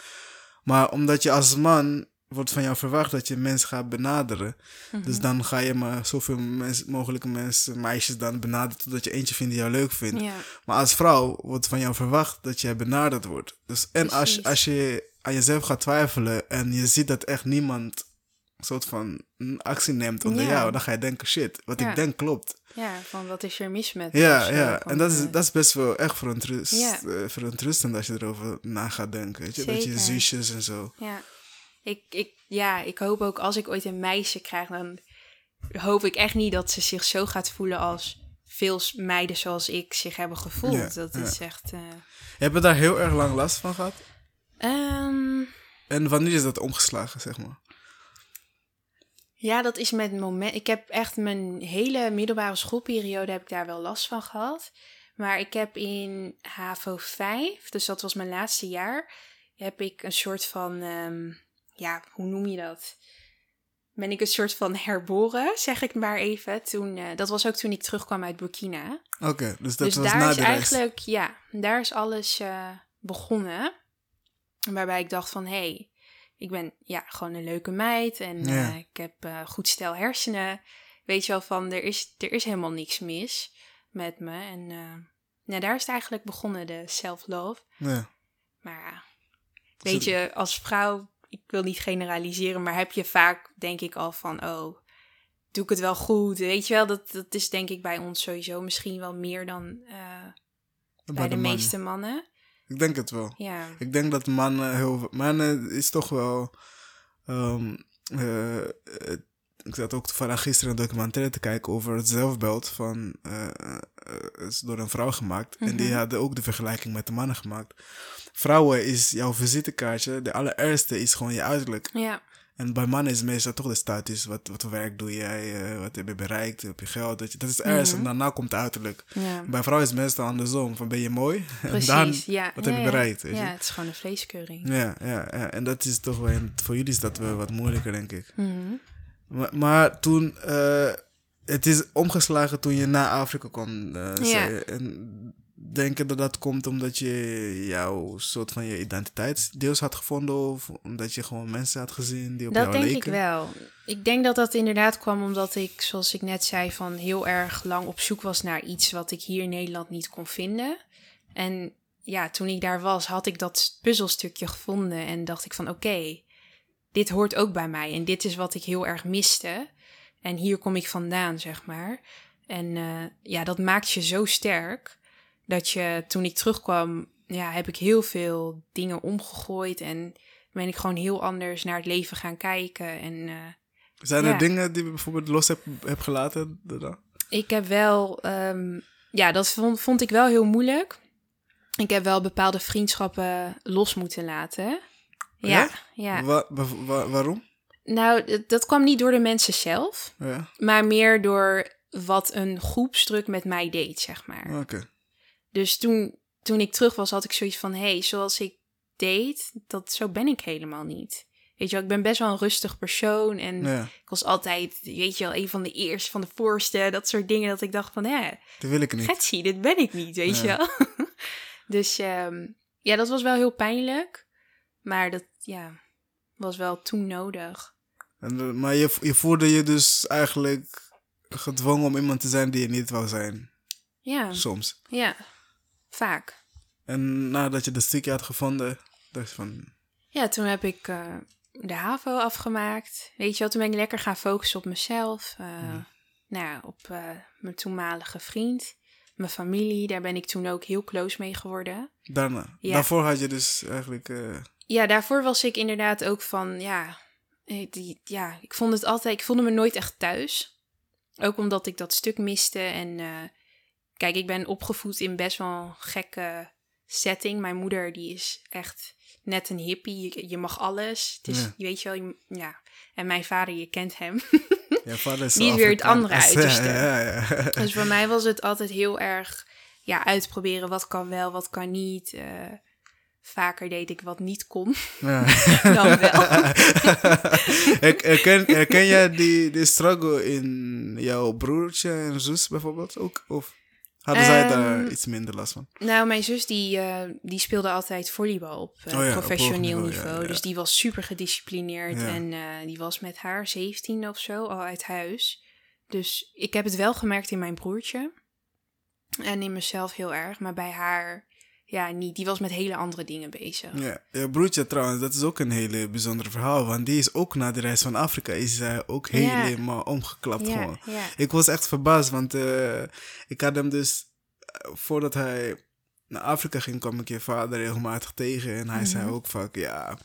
Maar omdat je als man wordt van jou verwacht dat je mensen gaat benaderen. Mhm. Dus dan ga je maar zoveel mens, mogelijke mensen, meisjes dan benaderen totdat je eentje vindt die jou leuk vindt. Maar als vrouw wordt van jou verwacht dat jij benaderd wordt. Dus, en als, Precies. als je aan jezelf gaat twijfelen en je ziet dat echt niemand een soort van actie neemt onder Ja. jou, dan ga je denken, shit, wat ik denk klopt. ja, van wat is er mis met me Ja, ja. En dat is, eh, dat is best wel echt verontrust, Ja. eh, verontrustend als je erover na gaat denken. Weet je? Met je zusjes en zo. Ja. Ik, ik, ja, ik hoop ook als ik ooit een meisje krijg, dan hoop ik echt niet dat ze zich zo gaat voelen als veel meiden zoals ik zich hebben gevoeld. Ja, dat ja. is echt. eh, Heb je daar heel erg lang last van gehad? ehm, En wanneer is dat omgeslagen, zeg maar? ja, dat is met moment. Ik heb echt mijn hele middelbare schoolperiode heb ik daar wel last van gehad. Maar ik heb in HAVO 5, dus dat was mijn laatste jaar, heb ik een soort van, ehm, ja, hoe noem je dat? Ben ik een soort van herboren, zeg ik maar even. Toen, eh, dat was ook toen ik terugkwam uit Burkina. Oké, dus dat dus was daar na is de reis. eigenlijk, ja, daar is alles eh, begonnen. Waarbij ik dacht van, hé, hey, ik ben ja, gewoon een leuke meid en eh, ik heb goed stel hersenen. Weet je wel, van er is, er is helemaal niks mis met me. En nou, daar is het eigenlijk begonnen, de self-love. Ja. Maar ja, weet je, als vrouw, ik wil niet generaliseren, maar heb je vaak, denk ik al van, oh, doe ik het wel goed? Weet je wel, dat, dat is denk ik bij ons sowieso misschien wel meer dan eh, bij, de, mannen. meeste mannen. Ik denk het wel. Ja, Ik denk dat mannen heel... Mannen is toch wel... ehm, eh, eh, ik zat ook toevallig gisteren een documentaire te kijken over het zelfbeeld van... is door een vrouw gemaakt. En die Mhm. hadden ook de vergelijking met de mannen gemaakt. Vrouwen is jouw visitekaartje. De allereerste is gewoon je uiterlijk. ja, En bij mannen is meestal toch de status. Wat, wat voor werk doe jij? eh, wat heb je bereikt? Heb je geld? Dat, dat is het eerste. Mhm. En daarna komt het uiterlijk. ja. Bij vrouwen is het meestal andersom. Van ben je mooi? Precies, [LAUGHS] en dan, ja. wat ja, heb je bereikt, je? Ja, het is gewoon een vleeskeuring. Ja, ja, ja, en dat is toch wel, voor jullie is dat wel wat moeilijker, denk ik. Mhm. Maar, maar toen, eh, het is omgeslagen toen je naar Afrika kwam, eh, Ja. En denken dat dat komt omdat je jouw soort van je identiteit deels had gevonden of omdat je gewoon mensen had gezien die op Dat jou denk leken? ik wel. Ik denk dat dat inderdaad kwam omdat ik, zoals ik net zei, van heel erg lang op zoek was naar iets wat ik hier in Nederland niet kon vinden. En ja, toen ik daar was, had ik dat puzzelstukje gevonden en dacht ik van oké, dit hoort ook bij mij en dit is wat ik heel erg miste. En hier kom ik vandaan, zeg maar. En eh, ja, dat maakt je zo sterk dat je toen ik terugkwam, ja, heb ik heel veel dingen omgegooid en ben ik gewoon heel anders naar het leven gaan kijken. En eh, Zijn er Ja. dingen die je bijvoorbeeld los hebt heb gelaten? ik heb wel, ehm, ja, dat vond, vond ik wel heel moeilijk. Ik heb wel bepaalde vriendschappen los moeten laten. Ja, Ja? ja. Wa- wa- wa- waarom? Nou, dat- kwam niet door de mensen zelf, Ja, maar meer door wat een groepsdruk met mij deed, zeg maar. oké. Dus toen, toen ik terug was, had ik zoiets van: hé, hey, zoals ik deed, dat, zo ben ik helemaal niet. Weet je wel, ik ben best wel een rustig persoon en Ja, ik was altijd, weet je wel, een van de eerste, van de voorste, dat soort dingen. Dat ik dacht van, hè, dat wil ik niet. Getsie, dit ben ik niet, weet je wel. [LAUGHS] dus ehm, ja, dat was wel heel pijnlijk. Maar dat, ja, was wel toen nodig. En, eh, maar je, je voelde je dus eigenlijk gedwongen om iemand te zijn die je niet wou zijn. Ja, Soms. ja, vaak. En nadat je dat stukje had gevonden, dacht je van... Ja, toen heb ik eh, de HAVO afgemaakt. Weet je wel, toen ben ik lekker gaan focussen op mezelf. eh, Nou ja, op mijn toenmalige vriend. Mijn familie, daar ben ik toen ook heel close mee geworden. Daarna. Ja. Daarvoor had je dus eigenlijk... Ja, daarvoor was ik inderdaad ook van, ja, die, ja, ik vond het altijd, ik voelde me nooit echt thuis. Ook omdat ik dat stuk miste. En eh, kijk, ik ben opgevoed in best wel een gekke setting. Mijn moeder, die is echt net een hippie. Je, je mag alles. Het is, Ja. je weet je wel, je- ja. En mijn vader, je kent hem. [LAUGHS] ja, vader is Die is weer het andere uiterste. [LAUGHS] ja, ja. dus voor mij was het altijd heel erg, ja, uitproberen wat kan wel, wat kan niet. Eh, vaker deed ik wat niet kon. Ja. [LAUGHS] Dan wel. [LAUGHS] Her- herken, herken jij die, die struggle in jouw broertje en zus bijvoorbeeld ook? Of hadden zij Ehm, daar iets minder last van? Nou, mijn zus die, eh, die speelde altijd volleybal op eh, Oh ja, professioneel niveau, niveau. ja, ja. Dus die was super gedisciplineerd. En eh, die was met haar 17 of zo al uit huis. Dus ik heb het wel gemerkt in mijn broertje. En in mezelf heel erg. Maar bij haar, ja, niet. Die was met hele andere dingen bezig. Ja, je broertje trouwens, dat is ook een hele bijzonder verhaal. Want die is ook na de reis van Afrika, is hij ook Ja. helemaal omgeklapt Ja, gewoon. ja. Ik was echt verbaasd, want eh, ik had hem dus, eh, voordat hij naar Afrika ging, kwam ik je vader regelmatig tegen. En hij zei ook vaak, ja,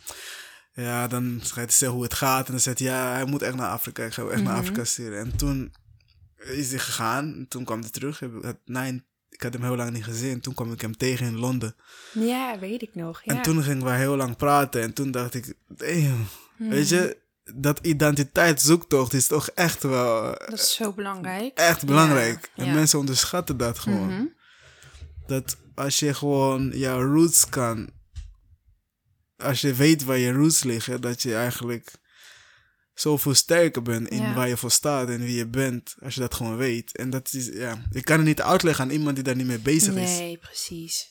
ja, dan ga je zeggen hoe het gaat. En dan zei hij, ja, hij moet echt naar Afrika, ik ga hem echt naar Afrika sturen. En toen is hij gegaan, en toen kwam hij terug. Ik- had- na een- ik had hem heel lang niet gezien. Toen kwam ik hem tegen in Londen. Ja, weet ik nog. Ja. En toen gingen we heel lang praten. En toen dacht ik, damn, weet Mhm. je, dat identiteitszoektocht is toch echt wel Dat is zo belangrijk. echt belangrijk. Ja, En ja. mensen onderschatten dat gewoon. Mhm. Dat als je gewoon jouw roots kan, als je weet waar je roots liggen, dat je eigenlijk zoveel sterker bent in Ja. waar je voor staat en wie je bent, als je dat gewoon weet. En dat is, ja, ik kan het niet uitleggen aan iemand die daar niet mee bezig is. Nee, precies.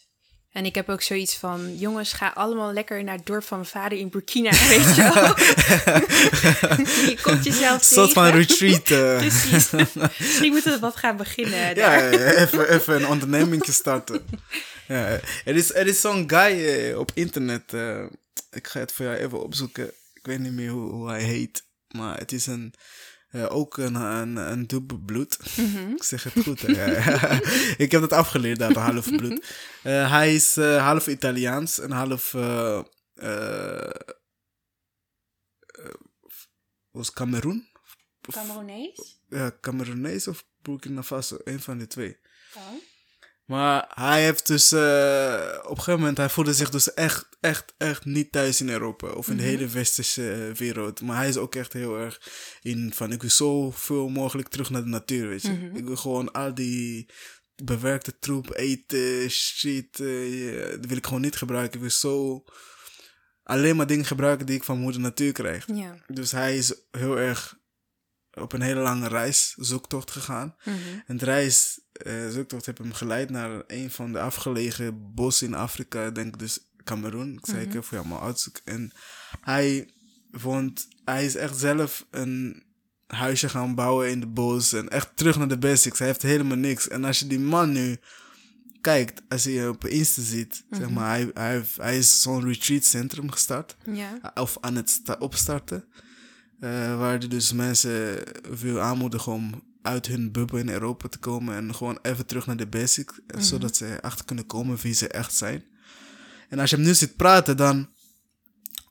En ik heb ook zoiets van, jongens, ga allemaal lekker naar het dorp van mijn vader in Burkina, [LAUGHS] weet je wel. [LAUGHS] je komt jezelf Een soort van tegen. retreat. [LAUGHS] eh. Precies. Misschien moeten we wat gaan beginnen Ja, even, even een onderneming starten. Ja, er is, er is zo'n guy eh, op internet. eh, ik ga het voor jou even opzoeken. Ik weet niet meer hoe, hoe hij heet. Maar het is een, eh, ook een, een, een dubbelbloed. Ik zeg het goed. [LAUGHS] ik heb het afgeleerd, dat half bloed. Eh, hij is eh, half Italiaans en half... was Cameroen? Cameronees? Ja, Cameroenees of Burkina Faso. Een van de twee. Oh. Maar hij heeft dus eh, op een gegeven moment, hij voelde zich dus echt, echt, echt niet thuis in Europa of in de hele westerse eh, wereld. Maar hij is ook echt heel erg in van, ik wil zoveel mogelijk terug naar de natuur, weet je. Ik wil gewoon al die bewerkte troep eten, shit, dat wil ik gewoon niet gebruiken. Ik wil zo alleen maar dingen gebruiken die ik van moeder natuur krijg. Ja. Dus hij is heel erg op een hele lange reis, zoektocht gegaan. Mhm. En de reis, eh, zoektocht heeft hem geleid naar een van de afgelegen bossen in Afrika, ik denk dus Cameroen. Ik zei, ik heb voor jou maar uitzoeken. En hij vond, hij is echt zelf een huisje gaan bouwen in de bos en echt terug naar de basics. Hij heeft helemaal niks. En als je die man nu kijkt, als je op Insta ziet, zeg maar, hij, hij, hij is zo'n retreat centrum gestart Ja. of aan het sta- opstarten. Eh, waar die dus mensen wil aanmoedigen om uit hun bubbel in Europa te komen en gewoon even terug naar de basic, eh, zodat ze achter kunnen komen wie ze echt zijn. En als je hem nu ziet praten, dan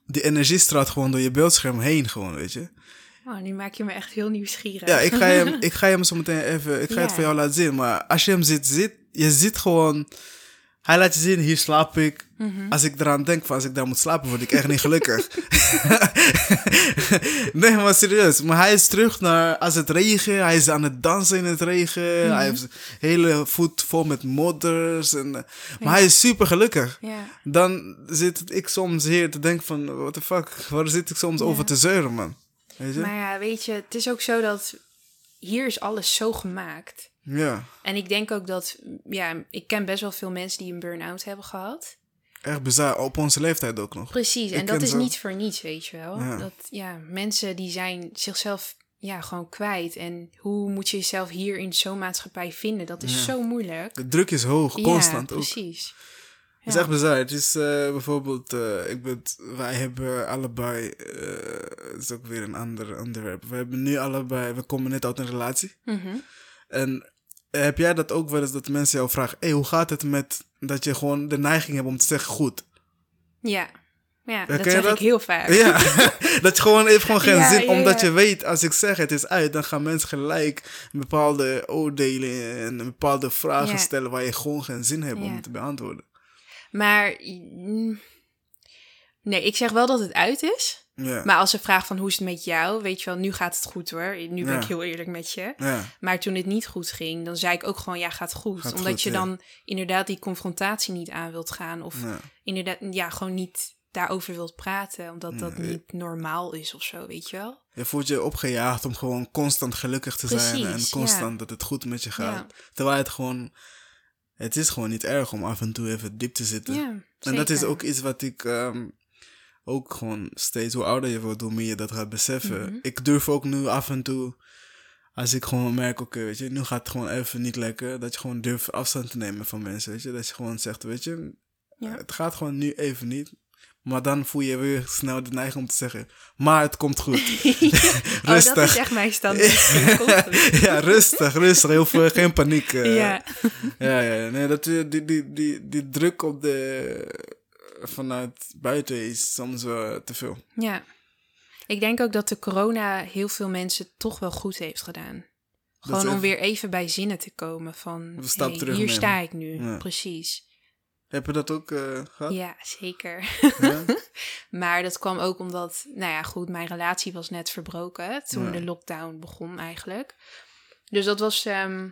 die energie straalt gewoon door je beeldscherm heen, gewoon, weet je. Oh, nu maak je me echt heel nieuwsgierig. Ja, ik ga [LAUGHS] hem, ik ga hem zo meteen even, ik ga het voor jou laten zien. Maar als je hem ziet, zit, je ziet gewoon, hij laat je zien, hier slaap ik. Als ik eraan denk van als ik daar moet slapen, word ik echt niet gelukkig. [LAUGHS] nee, maar serieus. Maar hij is terug naar, als het regent, hij is aan het dansen in het regen. Mhm. Hij heeft hele voet vol met modders. En, eh, maar hij is super gelukkig. Ja. Dan zit ik soms hier te denken van, what the fuck, waar zit ik soms over te zeuren, man? Weet je? Maar ja, weet je, het is ook zo dat hier is alles zo gemaakt. Ja, En ik denk ook dat, ja, ik ken best wel veel mensen die een burn-out hebben gehad. echt bizar. Op onze leeftijd ook nog. Precies, Ik en dat is niet voor niets, weet je wel. Ja. Dat, ja, mensen die zijn zichzelf ja, gewoon kwijt. En hoe moet je jezelf hier in zo'n maatschappij vinden? Dat is zo moeilijk. De druk is hoog, constant ja, ook. precies. Het is echt bizar. Het is eh, bijvoorbeeld, eh, ik ben, wij hebben allebei, eh, het is ook weer een ander onderwerp. We hebben nu allebei, we komen net uit een relatie. Mhm. En eh, heb jij dat ook wel eens dat mensen jou vragen, hey, hoe gaat het met dat je gewoon de neiging hebt om te zeggen goed? Ja, ja dat zeg dat? ik heel vaak. Ja, [LAUGHS] dat je gewoon heeft gewoon geen Ja, zin, ja, omdat ja. je weet, als ik zeg het is uit, dan gaan mensen gelijk bepaalde oordelen en bepaalde vragen stellen waar je gewoon geen zin hebt om te beantwoorden. Maar mm, nee, ik zeg wel dat het uit is. Maar als ze vragen van hoe is het met jou, weet je wel, nu gaat het goed hoor. Nu ben ik heel eerlijk met je. Maar toen het niet goed ging, dan zei ik ook gewoon ja, gaat goed. Gaat Omdat goed, je dan inderdaad die confrontatie niet aan wilt gaan. Of inderdaad, ja, gewoon niet daarover wilt praten. Omdat dat Nee. niet normaal is of zo, weet je wel. Je voelt je opgejaagd om gewoon constant gelukkig te zijn en constant ja. dat het goed met je gaat. Ja. Terwijl het gewoon, het is gewoon niet erg om af en toe even diep te zitten. Ja, en dat is ook iets wat ik ehm, ook gewoon steeds, hoe ouder je wordt, hoe meer je dat gaat beseffen. Mhm. Ik durf ook nu af en toe, als ik gewoon merk, oké, weet je, nu gaat het gewoon even niet lekker, dat je gewoon durft afstand te nemen van mensen, weet je. Dat je gewoon zegt, weet je, Ja. het gaat gewoon nu even niet. Maar dan voel je weer snel de neiging om te zeggen, maar het komt goed. [LAUGHS] [LAUGHS] oh, dat rustig. is echt mijn standaard. [LAUGHS] Ja, rustig, rustig. Heel veel, geen paniek. eh. ja. ja, ja. Nee, dat, die, die, die, die, die druk op de, vanuit buiten is soms wel te veel. ja. Ik denk ook dat de corona heel veel mensen toch wel goed heeft gedaan. Gewoon om weer even bij zinnen te komen van, hey, terug hier nemen. sta ik nu, Ja. precies. Heb je dat ook eh, gehad? Ja, zeker. Ja? [LAUGHS] Maar dat kwam ook omdat, nou ja, goed, mijn relatie was net verbroken toen Ja. de lockdown begon eigenlijk. Dus dat was ehm,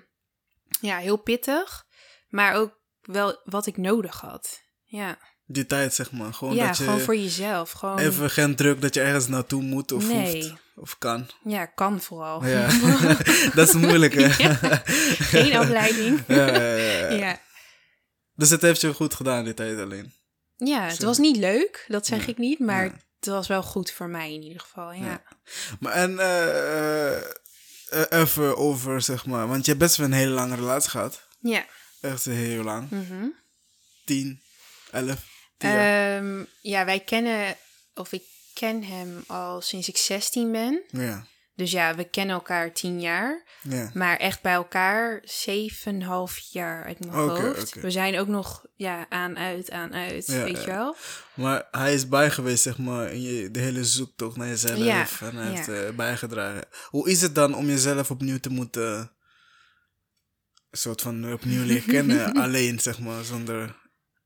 ja, heel pittig, maar ook wel wat ik nodig had. Ja, Die tijd, zeg maar. Gewoon ja dat je gewoon voor jezelf. Gewoon, even geen druk dat je ergens naartoe moet of Nee. hoeft. Of kan. Ja, kan vooral. Ja, [LAUGHS] [LAUGHS] dat is moeilijk, hè? Ja. Geen afleiding. [LAUGHS] Ja, ja, ja, ja. Ja. Dus het heeft je goed gedaan, die tijd alleen. ja, het Zo. was niet leuk, dat zeg ik niet, maar het was wel goed voor mij in ieder geval. Ja. Maar en eh, eh, eh, even over, zeg maar, want je hebt best wel een hele lange relatie gehad. ja. Echt heel lang. Mhm. 10, 11, 10 Ehm, ja, wij kennen, of ik ken hem al sinds ik 16 ben. ja, Dus ja, we kennen elkaar 10 jaar. ja. Maar echt bij elkaar 7,5 jaar uit mijn hoofd. We zijn ook nog ja, aan, uit, aan, uit, Ja, weet ja. je wel. Maar hij is bij geweest, zeg maar, in je, de hele zoektocht naar jezelf. Ja, En hij heeft eh, bijgedragen. Hoe is het dan om jezelf opnieuw te moeten... Een soort van opnieuw leren kennen, [LAUGHS] alleen, zeg maar, zonder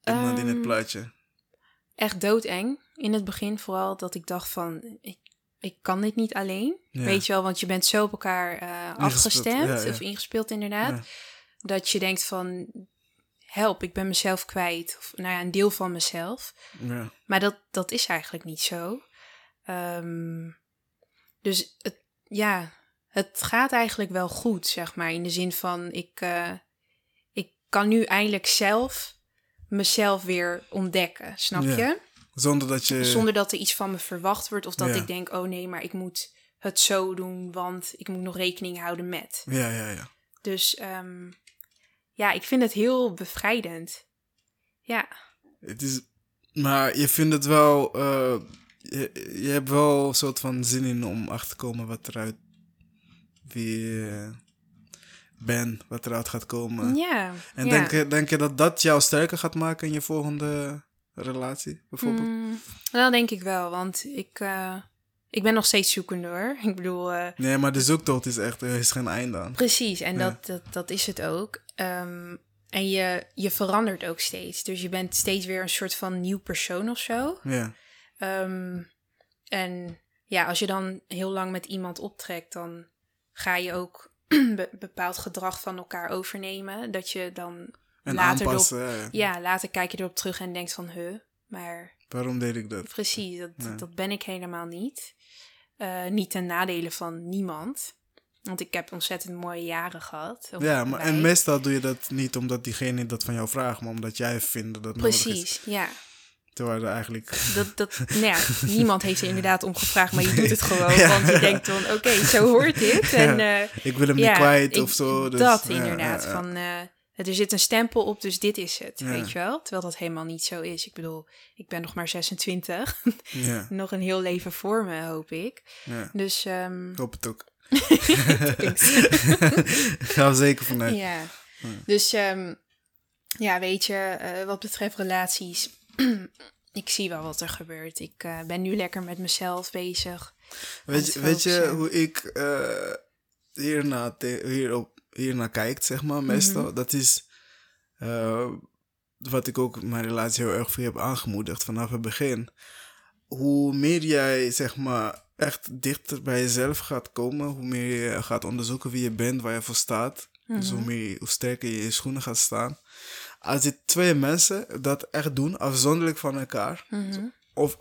iemand in het Ehm, plaatje. Echt doodeng. In het begin vooral dat ik dacht van... Ik, ik kan dit niet alleen. Ja. Weet je wel, want je bent zo op elkaar eh, afgestemd. ja, ja. Of ingespeeld inderdaad. Dat je denkt van... Help, ik ben mezelf kwijt. Of nou ja, een deel van mezelf. Ja. Maar dat, dat is eigenlijk niet zo. Ehm, dus het, ja, het gaat eigenlijk wel goed, zeg maar. In de zin van, ik, eh, ik kan nu eindelijk zelf mezelf weer ontdekken, snap Ja. je? Zonder dat je... Zonder dat er iets van me verwacht wordt of dat Ja. ik denk, oh nee, maar ik moet het zo doen, want ik moet nog rekening houden met. Ja, ja, ja. Dus ehm, ja, ik vind het heel bevrijdend. Ja, Het is... Maar je vindt het wel... eh, je, je hebt wel een soort van zin in om achter te komen wat eruit... Wie bent, wat eruit gaat komen. ja. En ja. denk, je, denk je dat dat jou sterker gaat maken in je volgende relatie, bijvoorbeeld? Mm, dat denk ik wel, want ik, eh, ik ben nog steeds zoekende hoor. [LAUGHS] Ik bedoel, eh, Nee, maar de zoektocht is echt... Er is geen einde aan. precies, en Ja. dat, dat, dat is het ook. Ehm, en je, je verandert ook steeds. Dus je bent steeds weer een soort van nieuw persoon of zo. Ja. Ehm, en ja, als je dan heel lang met iemand optrekt, dan ga je ook [CLEARS THROAT] be- bepaald gedrag van elkaar overnemen. Dat je dan En later, erop, ja. ja, later kijk je erop terug en denkt van, huh, maar Waarom deed ik dat? precies, dat, Ja. dat ben ik helemaal niet. Eh, niet ten nadele van niemand. Want ik heb ontzettend mooie jaren gehad. Ja, maar en meestal doe je dat niet omdat diegene dat van jou vraagt, maar omdat jij vindt dat is. Precies, ja. Terwijl er eigenlijk... Dat, dat, nou ja, [LAUGHS] niemand heeft er inderdaad om gevraagd, maar je doet het gewoon. [LAUGHS] Ja. Want je denkt dan, oké, zo hoort dit. En, eh, Ik wil hem niet kwijt ik- of zo. Dus, dat inderdaad. Van, eh, er zit een stempel op, dus dit is het, weet je wel? Terwijl dat helemaal niet zo is. Ik bedoel, ik ben nog maar 26. Ja, [LAUGHS] nog een heel leven voor me, hoop ik. ja. Dus, Ik hoop het ook. Ga er zeker vanuit. Ja. Dus ehm, ja, weet je, eh, wat betreft relaties, [CLEARS THROAT] ik zie wel wat er gebeurt. Ik eh, ben nu lekker met mezelf bezig. Weet je, weet je hoe ik eh hierna, hierop, hiernaar kijk, zeg maar, meestal? Mhm. Dat is eh, wat ik ook mijn relatie heel erg voor heb aangemoedigd vanaf het begin. Hoe meer jij, zeg maar, echt dichter bij jezelf gaat komen, hoe meer je gaat onderzoeken wie je bent, waar je voor staat. Dus hoe, meer, hoe sterker je in je schoenen gaat staan. Als die twee mensen dat echt doen, afzonderlijk van elkaar, Mhm. of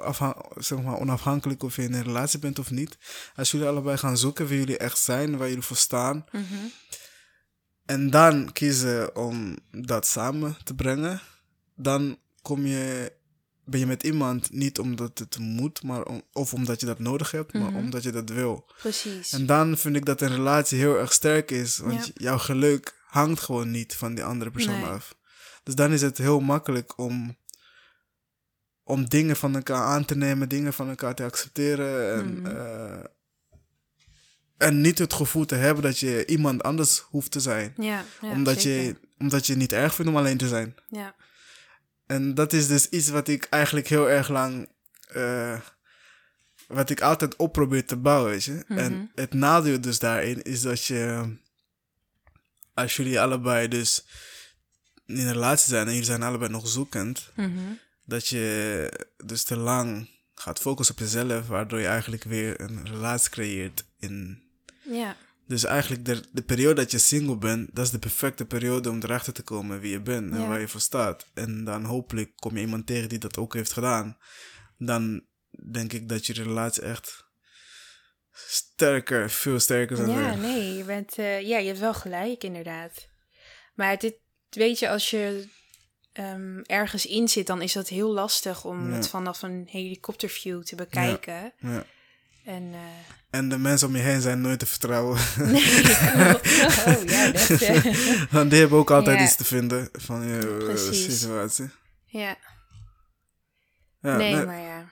zeg maar, onafhankelijk of je in een relatie bent of niet. Als jullie allebei gaan zoeken wie jullie echt zijn, waar jullie voor staan. Mhm. En dan kiezen om dat samen te brengen. Dan kom je, ben je met iemand niet omdat het moet, maar om- of omdat je dat nodig hebt, maar Mhm. omdat je dat wil. Precies. En dan vind ik dat een relatie heel erg sterk is. Want Ja. jouw geluk hangt gewoon niet van die andere persoon Nee. af. Dus dan is het heel makkelijk om, om dingen van elkaar aan te nemen, dingen van elkaar te accepteren. En, Mhm. eh, en niet het gevoel te hebben dat je iemand anders hoeft te zijn. ja, ja, omdat, zeker. je, omdat je het niet erg vindt om alleen te zijn. Ja. En dat is dus iets wat ik eigenlijk heel erg lang. eh, wat ik altijd op probeer te bouwen, weet je. Mhm. En het nadeel dus daarin is dat je. Als jullie allebei dus in een relatie zijn en jullie zijn allebei nog zoekend, dat je dus te lang gaat focussen op jezelf, waardoor je eigenlijk weer een relatie creëert in. ja. Dus eigenlijk de, de periode dat je single bent, dat is de perfecte periode om erachter te komen wie je bent en Ja. waar je voor staat. En dan hopelijk kom je iemand tegen die dat ook heeft gedaan. Dan denk ik dat je relatie echt sterker, veel sterker zou Ja, zijn. nee, je bent, eh, ja, je hebt wel gelijk, inderdaad. Maar dit, weet je, als je ehm, ergens in zit, dan is dat heel lastig om Ja. het vanaf een helikopterview te bekijken. Ja. En, eh, En de mensen om je heen zijn nooit te vertrouwen. nee, [LAUGHS] [LAUGHS] oh ja, dat, [LAUGHS] Want die hebben ook altijd Ja. iets te vinden van je eh, Precies. situatie. ja, Ja, nee, nee, maar ja.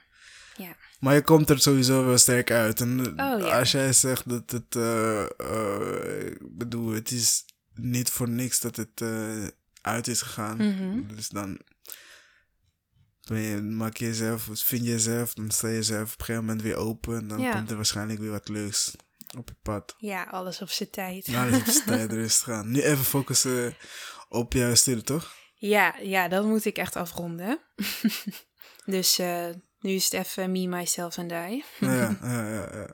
Maar je komt er sowieso wel sterk uit. En Oh, ja. als jij zegt dat het. eh, ik bedoel, het is niet voor niks dat het eh, uit is gegaan. Mhm. Dus dan. Ben je, maak je jezelf, vind je jezelf, dan sta je jezelf op een gegeven moment weer open. En dan Ja. komt er waarschijnlijk weer wat leuks op je pad. Ja, alles op zijn tijd. Nou, is op z'n [LAUGHS] tijd rustig gaan. Nu even focussen op jouw studie, toch? Ja, ja, dat moet ik echt afronden. [LAUGHS] dus eh, nu is het even me, myself en I. [LAUGHS] ja, ja, ja, ja.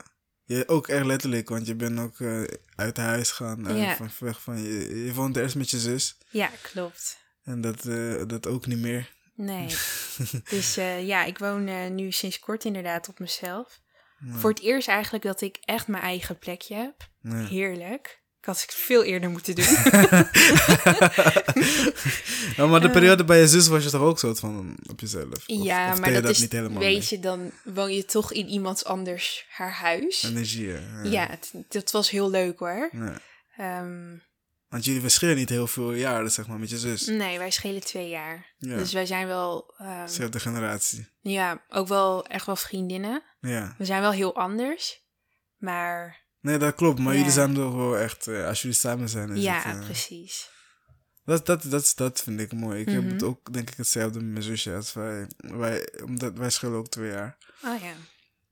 Je, ook echt letterlijk, want je bent ook eh, uit huis gaan. eh, Ja. van, weg van je, je woont eerst met je zus. Ja, klopt. En dat, eh, dat ook niet meer. Nee. [LAUGHS] dus ja, ik woon nu sinds kort inderdaad op mezelf. Voor het eerst eigenlijk dat ik echt mijn eigen plekje heb. Ja. Heerlijk. Ik had het veel eerder moeten doen. Ja, [LAUGHS] maar de periode bij je zus was je toch ook zo van op jezelf? Of, ja, of maar dat, is, niet helemaal weet mee? je, dan woon je toch in iemands anders haar huis. Energie, hè? Ja, het, dat was heel leuk hoor. Ja. Ehm, Want jullie verschillen niet heel veel jaren, zeg maar, met je zus. nee, wij schelen twee jaar. Ja. Dus wij zijn wel, ehm, Dezelfde generatie. ja, ook wel echt wel vriendinnen. Ja. We zijn wel heel anders. Maar Nee, dat klopt. Maar Ja. jullie zijn toch wel echt, eh, als jullie samen zijn, is ja, het... eh, precies. dat, dat, dat, dat vind ik mooi. Ik heb Mhm. het ook, denk ik, hetzelfde met mijn zusje. Als wij, wij, omdat wij schillen ook twee jaar. Oh ja.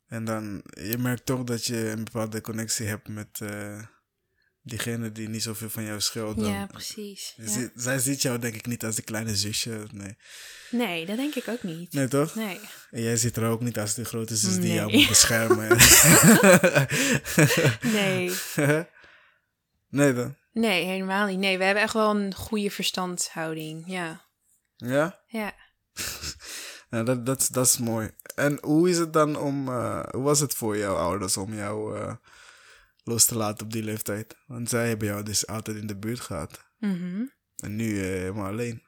En dan, je merkt toch dat je een bepaalde connectie hebt met eh, diegene die niet zoveel van jou scheelt. Dan, Ja, precies. Ja. zij ziet jou denk ik niet als de kleine zusje. Nee, Nee, dat denk ik ook niet. nee toch? Nee. En jij ziet er ook niet als de grote zus die jou moet beschermen. [LAUGHS] Nee. [LAUGHS] nee dan? Nee, helemaal niet. Nee, we hebben echt wel een goede verstandhouding. Ja. Ja? Ja. [LAUGHS] Nou, dat, dat, is- dat is mooi. En hoe is het dan om... eh, hoe was het voor jouw ouders om jou eh, los te laten op die leeftijd? Want zij hebben jou dus altijd in de buurt gehad. Mhm. En nu eh, helemaal alleen.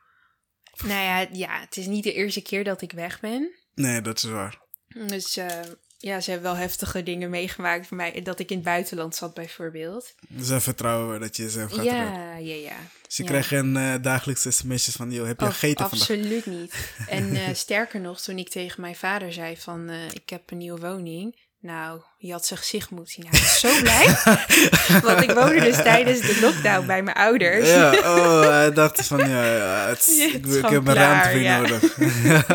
Nou ja, ja, het is niet de eerste keer dat ik weg ben. Nee, dat is waar. Dus eh, ja, ze hebben wel heftige dingen meegemaakt voor mij. Dat ik in het buitenland zat bijvoorbeeld. Zij vertrouwen dat je jezelf gaat. Ja, ja, ja. Dus je ja. krijgt geen eh, dagelijkse sms'jes van... Joh, heb je Oh, gegeten vandaag? absoluut niet. En [LAUGHS] sterker nog, toen ik tegen mijn vader zei van... ik heb een nieuwe woning... Nou, je had zijn gezicht moeten zien. Hij was zo blij. [LAUGHS] Want ik woonde dus tijdens de lockdown bij mijn ouders. Ja, oh, hij dacht van ja, ja het, [LAUGHS] Ja, ik, het heb klaar, ruimte ja. nodig.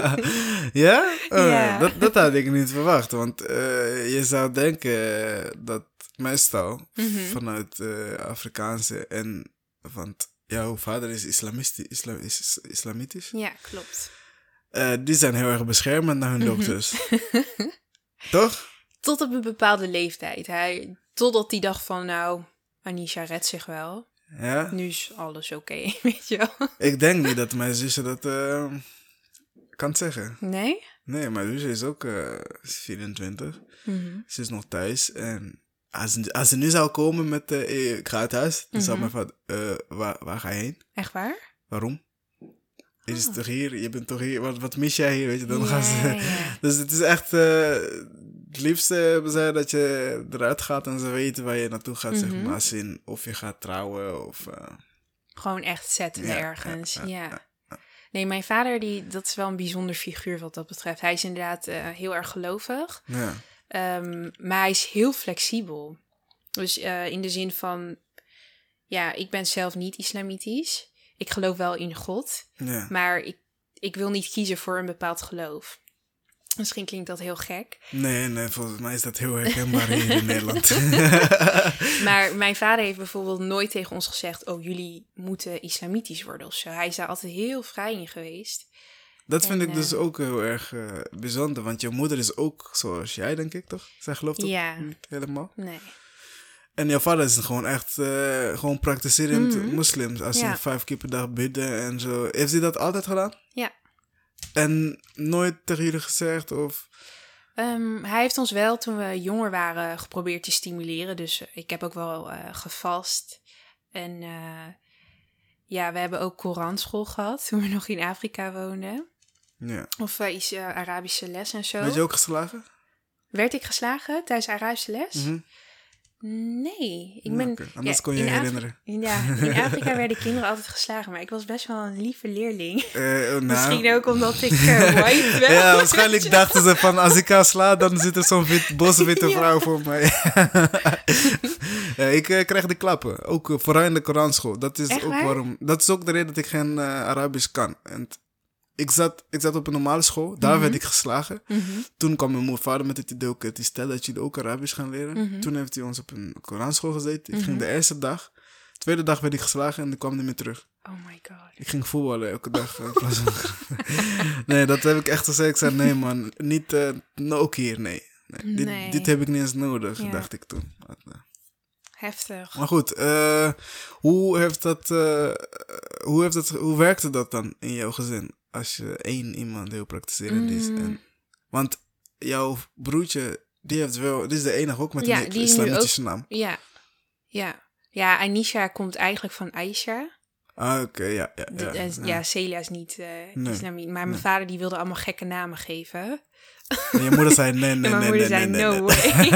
[LAUGHS] ja? Oh, Ja. Dat, dat had ik niet verwacht, want eh, je zou denken dat meestal Mhm. vanuit eh Afrikaanse en want jouw vader is, islamisti, isla, is islamitisch, Ja, klopt. Eh, die zijn heel erg beschermend naar hun Mhm. dokters. Toch? Tot op een bepaalde leeftijd. Hij, totdat hij dacht van, nou, Anisha redt zich wel. Ja? Nu is alles oké, [LAUGHS] weet je wel. Ik denk niet dat mijn zusje dat eh, kan zeggen. Nee? Nee, mijn zusje is ook eh 24. Mhm. Ze is nog thuis. En als, ze- als ze nu zou komen met uh, ik ga huis, dan zou Mhm. mijn vader, eh, waar, waar ga je heen? Echt waar? Waarom? Je is Oh. toch hier? Je bent toch hier? Wat, wat mis jij hier? Weet je, dan gaan ze. [LAUGHS] Dus het is echt. eh, het liefste hebben zij dat je eruit gaat en ze weten waar je naartoe gaat, zeg Mhm. maar. Als in of je gaat trouwen of. eh, Gewoon echt zetten Ja, ergens. ja, Ja, ja, Nee, mijn vader, die, dat is wel een bijzonder figuur wat dat betreft. Hij is inderdaad eh, heel erg gelovig. ja. Ehm, maar hij is heel flexibel. Dus eh, in de zin van, ja, ik ben zelf niet islamitisch. Ik geloof wel in God, ja. maar ik, ik wil niet kiezen voor een bepaald geloof. Misschien klinkt dat heel gek. Nee, nee, volgens mij is dat heel herkenbaar hier in Nederland. [LAUGHS] Maar mijn vader heeft bijvoorbeeld nooit tegen ons gezegd: Oh, jullie moeten islamitisch worden of zo. Hij is daar altijd heel vrij in geweest. Dat vind ik dus eh, ook heel erg eh, bijzonder, want je moeder is ook zoals jij, denk ik, toch? Zij gelooft ook Ja. niet helemaal. Nee. En jouw vader is gewoon echt eh, gewoon praktiserend Mhm. moslims. Als Ja. je vijf keer per dag bidden en zo. Heeft hij dat altijd gedaan? Ja. En nooit tegen jullie gezegd of... Ehm, hij heeft ons wel toen we jonger waren geprobeerd te stimuleren. Dus eh, ik heb ook wel eh, gevast. En eh, ja, we hebben ook Koranschool gehad toen we nog in Afrika woonden. Ja. Of eh, iets Arabische les en zo. Werd je ook geslagen? Werd ik geslagen tijdens Arabische les? Mhm. Nee, ik ben... Anders ja, kon je in je Afri- herinneren. Ja, in [LAUGHS] Afrika werden kinderen altijd geslagen, maar ik was best wel een lieve leerling. Eh, oh, nou. Misschien ook omdat ik eh, [LAUGHS] white ben. Ja, waarschijnlijk dachten ze van als ik ga slaan, dan zit er zo'n wit, bosse witte [LAUGHS] Ja. vrouw voor mij. ja, ik eh, krijg de klappen. Ook eh, vooral in de Koranschool. Dat is Echt ook waar? waarom. Dat is ook de reden dat ik geen eh, Arabisch kan. En ik zat, ik zat op een normale school, daar Mhm. werd ik geslagen. Mhm. Toen kwam mijn moeder vader met het idee, ook, het is tijd dat jullie ook Arabisch gaan leren. Mhm. Toen heeft hij ons op een Koranschool gezeten. Ik Mhm. ging de eerste dag. Tweede dag werd ik geslagen en ik kwam niet meer terug. Oh my god. Ik ging voetballen elke dag. van- [LAUGHS] nee, dat heb ik echt gezegd. Ik zei, nee man, niet, eh, nou, ook hier, nee. nee, dit, Nee. dit heb ik niet eens nodig, Ja. dacht ik toen. Eh. Heftig. Maar goed, eh, hoe, heeft dat, eh, hoe, heeft dat, hoe werkte dat dan in jouw gezin? Als je één iemand heel praktiserend is. Mm. En, want jouw broertje Die heeft wel, die is de enige ook met Ja, een islamitische naam. Ja, ja. Ja, Anisha komt eigenlijk van Aisha. Ah, oké, ja. Ja, ja, ja. ja, Celia is niet eh Nee, islamiet. Maar mijn nee. vader die wilde allemaal gekke namen geven. En je moeder zei nee, [LAUGHS] nee, en mijn nee, moeder nee, zei, no way.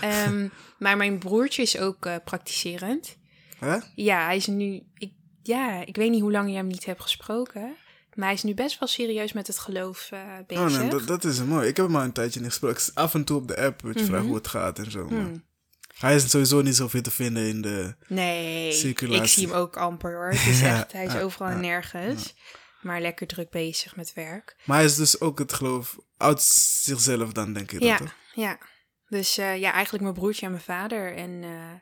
[LAUGHS] Ehm, maar mijn broertje is ook eh, praktiserend. Hè? Ja, hij is nu... Ik, ja, ik weet niet hoe lang je hem niet hebt gesproken. Maar hij is nu best wel serieus met het geloof eh, bezig. Oh nee, dat, dat is mooi. Ik heb hem al een tijdje niet gesproken. Af en toe op de app, weet je, vragen hoe het gaat en zo. Maar Hmm. Hij is sowieso niet zoveel te vinden in de... Nee, Circulatie. ik zie hem ook amper hoor. Het [LAUGHS] is Ja, echt, hij is overal en nergens. Maar lekker druk bezig met werk. Maar hij is dus ook het geloof uit zichzelf dan, denk ik. Ja, Dat, ja. Dus eh, ja, eigenlijk mijn broertje en mijn vader. En eh,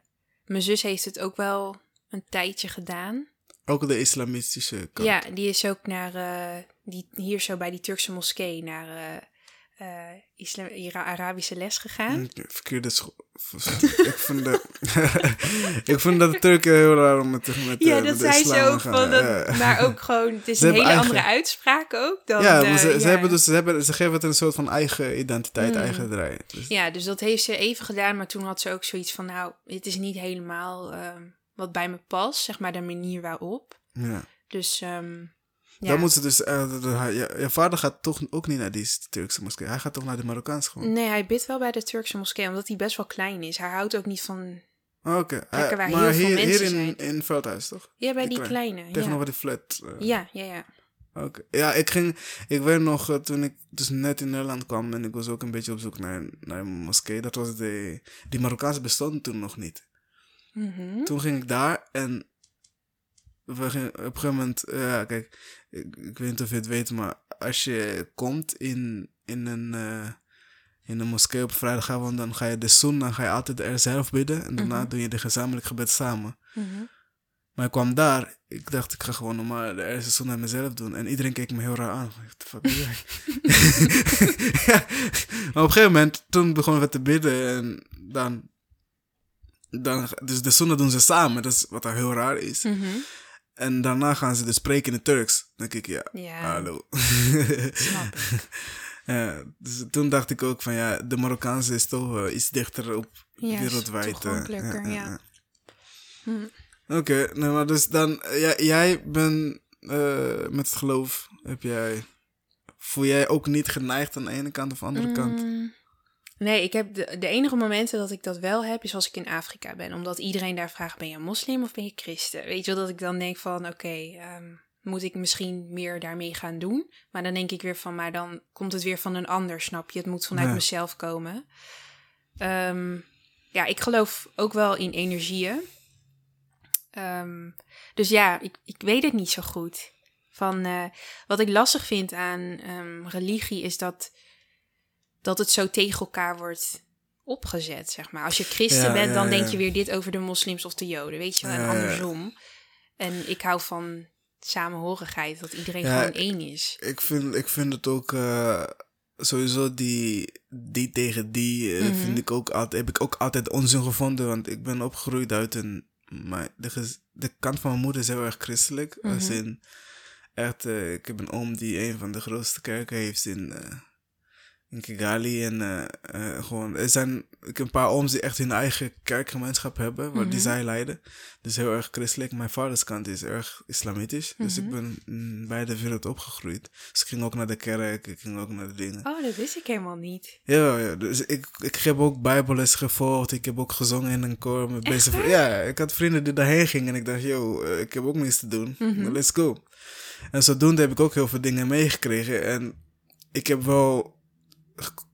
mijn zus heeft het ook wel een tijdje gedaan. Ook de islamitische kant. Ja, die is ook naar, eh, die, hier zo bij die Turkse moskee, naar eh, islam, Arabische les gegaan. Verkeerde school. [LAUGHS] ik, vind de, [LAUGHS] ik vind dat de Turken heel raar om met, met, Ja, dat zei ze ook. Van dat. Maar ook gewoon, het is Ze een hele eigen- andere uitspraak ook. Dan, ja, maar ze, ze, ja. hebben dus, ze, hebben, ze geven het een soort van eigen identiteit, Mm. eigen draai. Dus, Ja, dus dat heeft ze even gedaan, maar toen had ze ook zoiets van, nou, het is niet helemaal ehm, wat bij me past, zeg maar de manier waarop. ja. Dus ehm ja. Dan moet ze dus... eh, de- de- je, je vader gaat toch ook niet naar die Turkse moskee. Hij gaat toch naar de Marokkaanse gewoon. Nee, hij bidt wel bij de Turkse moskee, omdat hij best wel klein is. Hij houdt ook niet van, Oké. Eh, waar maar heel veel hier, hier in, zijn. in Veldhuis, toch? ja, bij Die die klein- kleine. Tegenover Ja. die flat. eh. ja, ja, ja. Oké. Ja, ik ging... Ik weet nog, eh, toen ik dus net in Nederland kwam... en ik was ook een beetje op zoek naar, naar een moskee. Dat was de... Die Marokkaanse bestonden toen nog niet. Mhm. Toen ging ik daar en... We gingen, op een gegeven moment... eh, kijk... Ik, ik weet niet of je het weet, maar... Als je komt in, in een... eh, in een moskee op vrijdagavond, dan ga je de sun, dan ga je altijd er zelf bidden. En daarna Mhm. doe je de gezamenlijk gebed samen. Mhm. Maar ik kwam daar, ik dacht ik ga gewoon normaal de eerste aan mezelf doen. En iedereen keek me heel raar aan. What the fuck doe jij? [LAUGHS] [LAUGHS] ja. Maar op een gegeven moment, toen begonnen we te bidden en dan... dan dus de zonde doen ze samen, dat is wat er heel raar is. Mhm. En daarna gaan ze dus spreken in het Turks. Dan denk ik, ja, Ja, hallo. snap ik. [LAUGHS] ja, dus toen dacht ik ook van ja, de Marokkaanse is toch eh, iets dichter op Ja, wereldwijd. eh, toegankelijker, ja. Hm. Oké, nou maar dus dan, eh, jij, jij bent met het geloof, heb jij, voel jij ook niet geneigd aan de ene kant of andere kant? Nee, ik heb de, de enige momenten dat ik dat wel heb, is als ik in Afrika ben. Omdat iedereen daar vraagt, ben je moslim of ben je christen? Weet je wel, dat ik dan denk van, oké, ehm, moet ik misschien meer daarmee gaan doen? Maar dan denk ik weer van, maar dan komt het weer van een ander, snap je? Het moet vanuit mezelf komen. Ehm, ja, ik geloof ook wel in energieën. Ehm, dus ja, ik, ik weet het niet zo goed. Van, eh, wat ik lastig vind aan religie is dat, dat het zo tegen elkaar wordt opgezet, zeg maar. Als je christen Ja, bent, ja, dan denk je weer dit over de moslims of de joden, weet je wel, en andersom. En ik hou van samenhorigheid, dat iedereen gewoon één is. Ik, vind, ik vind het ook uh, sowieso die, die tegen die, uh, Mhm. vind ik ook altijd, heb ik ook altijd onzin gevonden, want ik ben opgegroeid uit een, maar de, de kant van mijn moeder is heel erg christelijk, als Mhm. in, echt, uh, ik heb een oom die een van de grootste kerken heeft in, uh, in Kigali. En uh, gewoon, er zijn ik een paar ooms die echt hun eigen kerkgemeenschap hebben, waar die Mhm. zij leiden. Dus heel erg christelijk. Mijn vaders kant is erg islamitisch. Dus ik Mhm. ben in beide wereld opgegroeid. Dus ik ging ook naar de kerk, ik ging ook naar de dingen. Oh, dat wist ik helemaal niet. Ja, ja, dus ik, ik heb ook bijbelles gevolgd. Ik heb ook gezongen in een koor met vrienden. Ja, ik had vrienden die daarheen gingen en ik dacht, yo, eh, ik heb ook niets te doen. Mhm. Let's go. En zodoende heb ik ook heel veel dingen meegekregen. En ik heb wel...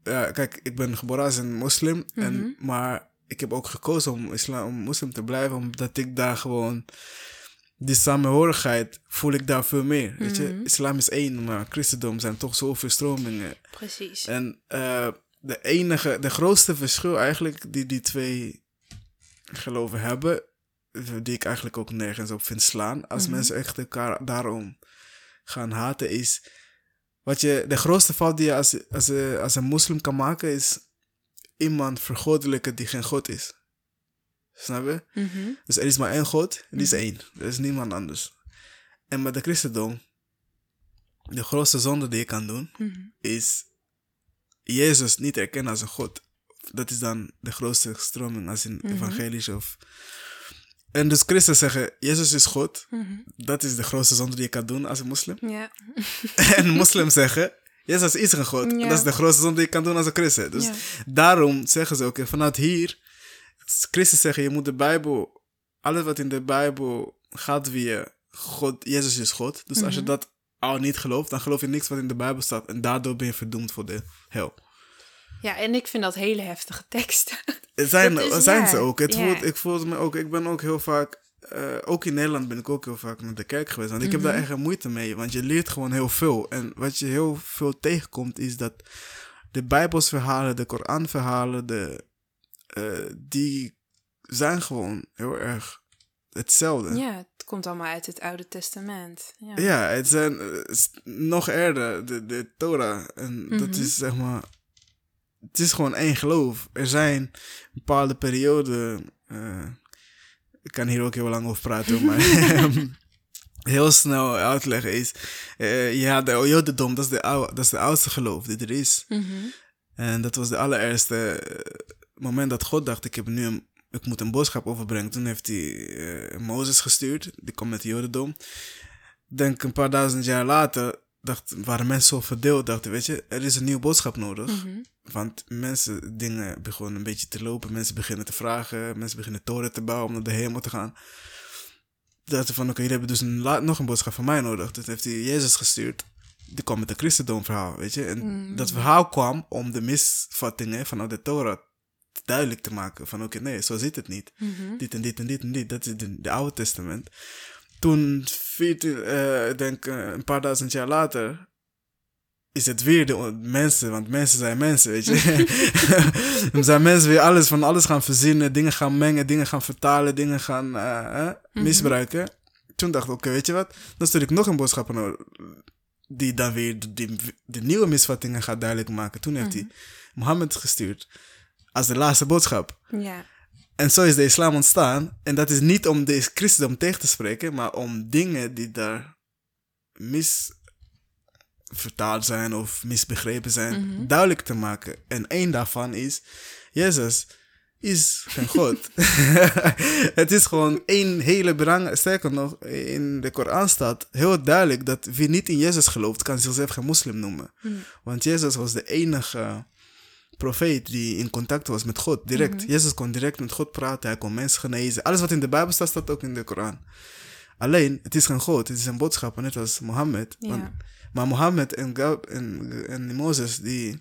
Ja, kijk, ik ben geboren als een moslim. en, Mhm. maar ik heb ook gekozen om, islam, om moslim te blijven. Omdat ik daar gewoon... Die samenhorigheid voel ik daar veel meer. Weet je? Mhm. Islam is één, maar christendom zijn toch zoveel stromingen. Precies. En uh, de enige, de grootste verschil eigenlijk die die twee geloven hebben, die ik eigenlijk ook nergens op vind slaan, als Mhm. mensen echt elkaar daarom gaan haten, is wat je, de grootste fout die je als, als, als een moslim kan maken, is iemand vergoddelijken die geen God is. Snap je? Mhm. Dus er is maar één God, en die is Mhm. één. Er is niemand anders. En met de christendom, de grootste zonde die je kan doen, Mhm. is Jezus niet erkennen als een God. Dat is dan de grootste stroming als in evangelisch of... En dus christen zeggen, Jezus is God. Mhm. Dat is de grootste zonde die je kan doen als een moslim. [LAUGHS] En moslims zeggen, Jezus is een God. En dat is de grootste zonde die je kan doen als een christen. Dus daarom zeggen ze ook, eh, vanuit hier... Christen zeggen, je moet de Bijbel... Alles wat in de Bijbel gaat via God, Jezus is God. Dus als je Mhm. dat al niet gelooft, dan geloof je niks wat in de Bijbel staat. En daardoor ben je verdoemd voor de hel. Ja, en ik vind dat hele heftige teksten. [LAUGHS] Zijn, is zijn ze ook. Het ja. voelt, ik voelde me ook, ik ben ook heel vaak, eh, ook in Nederland ben ik ook heel vaak naar de kerk geweest. Want ik heb daar Mhm. echt moeite mee, want je leert gewoon heel veel. En wat je heel veel tegenkomt is dat de Bijbelsverhalen, de Koranverhalen, de, eh, die zijn gewoon heel erg hetzelfde. Ja, het komt allemaal uit het Oude Testament. Ja. Ja, het zijn eh, nog eerder de, de Torah. En dat Mhm. is zeg maar. Het is gewoon één geloof. Er zijn bepaalde perioden. eh, ik kan hier ook heel lang over praten, maar [LAUGHS] heel snel uitleggen is. eh, ja, de Jodendom, dat is, de oude, dat is de oudste geloof die er is. Mhm. En dat was de allereerste eh, moment dat God dacht: ik, heb nu een, ik moet een boodschap overbrengen. Toen heeft hij Mozes gestuurd, die kwam met de Jodendom. Denk een paar duizend jaar later dacht, waren mensen zo verdeeld, dachten: weet je, er is een nieuwe boodschap nodig. Mhm. Want mensen, dingen begonnen een beetje te lopen, mensen beginnen te vragen, mensen beginnen toren te bouwen om naar de hemel te gaan. Dachten van: oké, jullie hebben dus een, nog een boodschap van mij nodig. Dus heeft hij Jezus gestuurd. Die kwam met een christendomverhaal, weet je. En Mm. dat verhaal kwam om de misvattingen vanuit de Torah duidelijk te maken. Van oké, nee, zo zit het niet. Mhm. Dit en dit en dit en dit. Dat is de Oude Testament. Toen, vier, eh, ik denk eh, een paar duizend jaar later, is het weer de mensen. Want mensen zijn mensen, weet je. [LAUGHS] [LAUGHS] Dan zijn mensen weer alles van alles gaan verzinnen. Dingen gaan mengen, dingen gaan vertalen, dingen gaan eh, eh, Mhm. misbruiken. Toen dacht ik, oké, weet je wat? Dan stuur ik nog een boodschap aan die dan weer de, die- de nieuwe misvattingen gaat duidelijk maken. Toen heeft hij Mohammed gestuurd als de laatste boodschap. Ja. En zo is de islam ontstaan. En dat is niet om de christendom tegen te spreken, maar om dingen die daar misvertaald zijn of misbegrepen zijn, Mhm. duidelijk te maken. En één daarvan is, Jezus is geen [LAUGHS] God. [LAUGHS] het is gewoon één hele belangrijke, sterker nog, in de Koran staat heel duidelijk dat wie niet in Jezus gelooft, kan zichzelf geen moslim noemen. Mhm. Want Jezus was de enige profeet die in contact was met God, direct. Mhm. Jezus kon direct met God praten, hij kon mensen genezen. Alles wat in de Bijbel staat, staat ook in de Koran. Alleen, het is geen God, het is een boodschap, net als Mohammed. Ja. Want- maar Mohammed en, Gab- en, en Mozes, die,